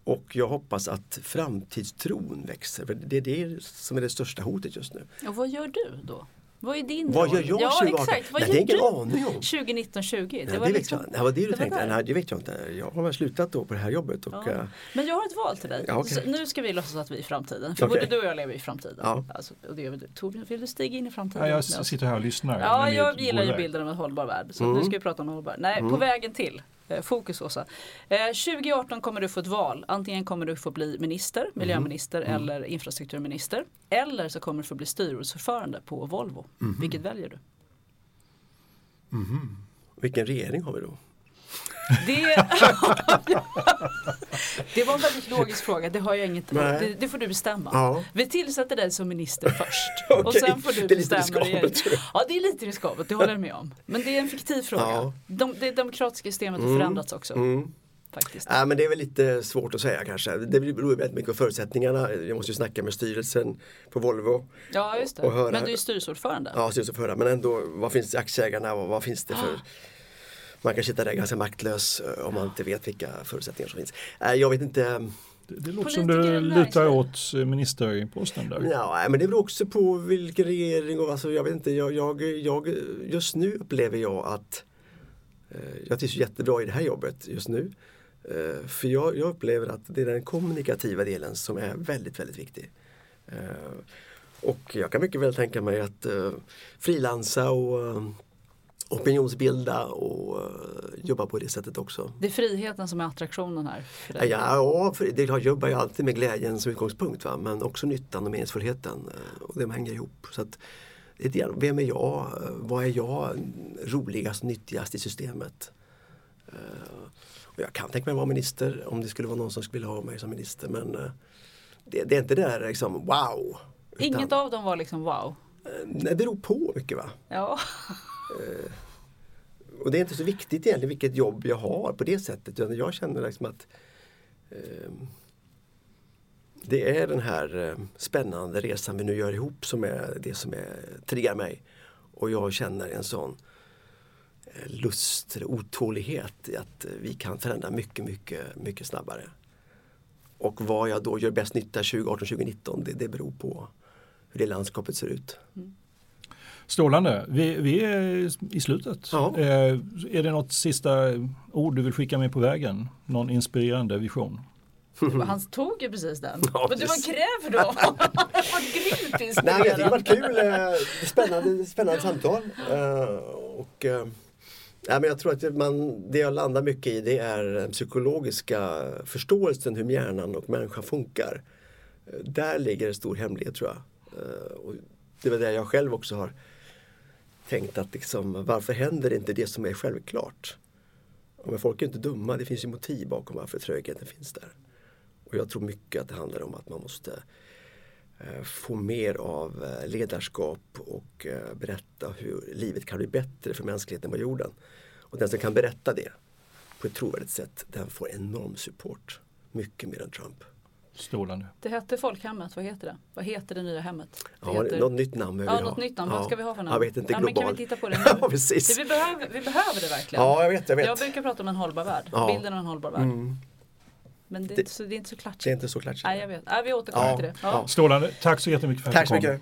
Speaker 4: Och jag hoppas att framtidstron växer. För det är det som är det största hotet just nu.
Speaker 3: Och vad gör du då? Vad är din
Speaker 4: Vad
Speaker 3: roll?
Speaker 4: gör jag
Speaker 3: Ja
Speaker 4: 2018?
Speaker 3: exakt, vad
Speaker 4: Nej,
Speaker 3: gör
Speaker 4: det är ingen
Speaker 3: du?
Speaker 4: aning om.
Speaker 3: 2019-20.
Speaker 4: Det,
Speaker 3: Det var
Speaker 4: det, vet
Speaker 3: liksom,
Speaker 4: jag, det var det du tänkte? Nej, det vet jag inte. Jag har väl slutat då på det här jobbet. Och,
Speaker 3: Ja.
Speaker 4: eh,
Speaker 3: Men jag har ett val till dig.
Speaker 4: Ja.
Speaker 3: Så nu ska vi låtsas att vi är i framtiden. För
Speaker 4: Okej.
Speaker 3: både du och jag lever i framtiden.
Speaker 4: Ja.
Speaker 3: Alltså, och det gör du. Torbjörn, vill du stiga in i framtiden?
Speaker 2: Ja, jag sitter här och lyssnar.
Speaker 3: Ja,
Speaker 2: vi
Speaker 3: jag gillar ju bilden av en hållbar värld. Så
Speaker 4: Mm.
Speaker 3: nu ska vi prata om hållbar. Nej, på vägen till. Eh, Fokus Åsa. Eh, 2018 kommer du få ett val. Antingen kommer du få bli minister, miljöminister eller infrastrukturminister. Eller så kommer du få bli styrelseordförande på Volvo. Vilket väljer du?
Speaker 4: vilken regering har vi då?
Speaker 3: Det, det var en väldigt logisk fråga, det har jag inget det, det får du bestämma.
Speaker 4: Ja.
Speaker 3: Vi tillsätter dig som minister först. och
Speaker 4: Okej,
Speaker 3: sen får du
Speaker 4: det är lite
Speaker 3: bestämma
Speaker 4: riskabelt.
Speaker 3: Ja det är lite riskabelt, det håller jag med om. Men det är en fiktiv fråga.
Speaker 4: Ja.
Speaker 3: De, det demokratiska systemet har förändrats också.
Speaker 4: Mm.
Speaker 3: Faktiskt.
Speaker 4: Ja, men det är väl lite svårt att säga kanske. Det beror väldigt mycket på förutsättningarna. Jag måste ju snacka med styrelsen på Volvo.
Speaker 3: Ja just det.
Speaker 4: och höra-
Speaker 3: Men du är styrelseordförande.
Speaker 4: Ja, styrelseförare. Men ändå, vad finns aktieägarna och vad finns det för man kan sitta där ganska maktlös eh, om man inte vet vilka förutsättningar som finns. Nej, Jag vet inte.
Speaker 2: Det, det låter som du lutar åt eh, ministerposten där.
Speaker 4: Ja, men det beror också på vilken regering och alltså, jag vet inte. Jag, jag, jag, just nu upplever jag att eh, jag trivs jättebra i det här jobbet just nu. Eh, för jag, jag upplever att det är den kommunikativa delen som är väldigt, väldigt viktig. Eh, och jag kan mycket väl tänka mig att eh, frilansa och eh, opinionsbilda och eh, jobba på det sättet också.
Speaker 3: Det är friheten som är attraktionen här.
Speaker 4: Ja, ja, för det jag jobbar ju alltid med glädjen som utgångspunkt va? men också nyttan och meningsfullheten. eh, Och de hänger ihop. Så att vem är jag? Vad är jag roligast, nyttigast i systemet? Och jag kan tänka mig att vara minister om det skulle vara någon som skulle vilja ha mig som minister men det, det, är inte det där liksom wow.
Speaker 3: Inget utan, av dem var liksom wow?
Speaker 4: Nej, det beror på mycket va.
Speaker 3: Ja.
Speaker 4: Eh, och det är inte så viktigt egentligen vilket jobb jag har på det sättet. Jag känner liksom att ehm, det är den här ehm, spännande resan vi nu gör ihop som är det som är, triggar mig. Och jag känner en sån eh, lust, lust, otålighet i att vi kan förändra mycket, mycket, mycket snabbare. Och vad jag då gör bäst nytta 2018-2019 det, det beror på hur det landskapet ser ut. Mm.
Speaker 2: Strålande. Vi, vi, är i slutet. Ja. Eh, är det något sista ord du vill skicka med på vägen? Någon inspirerande vision?
Speaker 3: Han tog ju precis den. Ja, Men du var kräver då? Vad grymt
Speaker 4: inspirerande. Nej, det har varit kul. Eh, spännande, spännande samtal. Eh, och, eh, ja, men jag tror att man, det jag landar mycket i det är den psykologiska förståelsen hur hjärnan och människan funkar. Där ligger en stor hemlighet tror jag. Och det var det jag själv också har tänkt att liksom, varför händer inte det som är självklart? Men folk är inte dumma, det finns ju motiv bakom varför trögheten finns där. Och jag tror mycket att det handlar om att man måste eh, få mer av eh, ledarskap och eh, berätta hur livet kan bli bättre för mänskligheten på jorden. Och den som kan berätta det på ett trovärdigt sätt, den får enorm support. Mycket mer än Trump.
Speaker 2: Strålande.
Speaker 3: Det hette folkhemmet, vad heter det? Vad heter det nya hemmet? Det
Speaker 4: ja, heter... Något nytt namn
Speaker 3: Ja, något nytt namn. Ja. Vad ska vi ha för namn?
Speaker 4: Jag vet inte,
Speaker 3: ja,
Speaker 4: global.
Speaker 3: Men kan vi titta på det nu?
Speaker 4: ja, precis.
Speaker 3: vi, behöver, vi behöver det verkligen.
Speaker 4: Ja, jag vet. Jag, vet.
Speaker 3: jag brukar prata om en hållbar värld. Ja. Bilden av en hållbar värld. Mm. Men det är, inte så, det är inte så klatschigt.
Speaker 4: Det är inte så klatschigt.
Speaker 3: Nej, jag vet. Nej, vi återkommer ja, till det. Ja.
Speaker 2: Strålande. Tack så jättemycket för att
Speaker 4: Tack så mycket.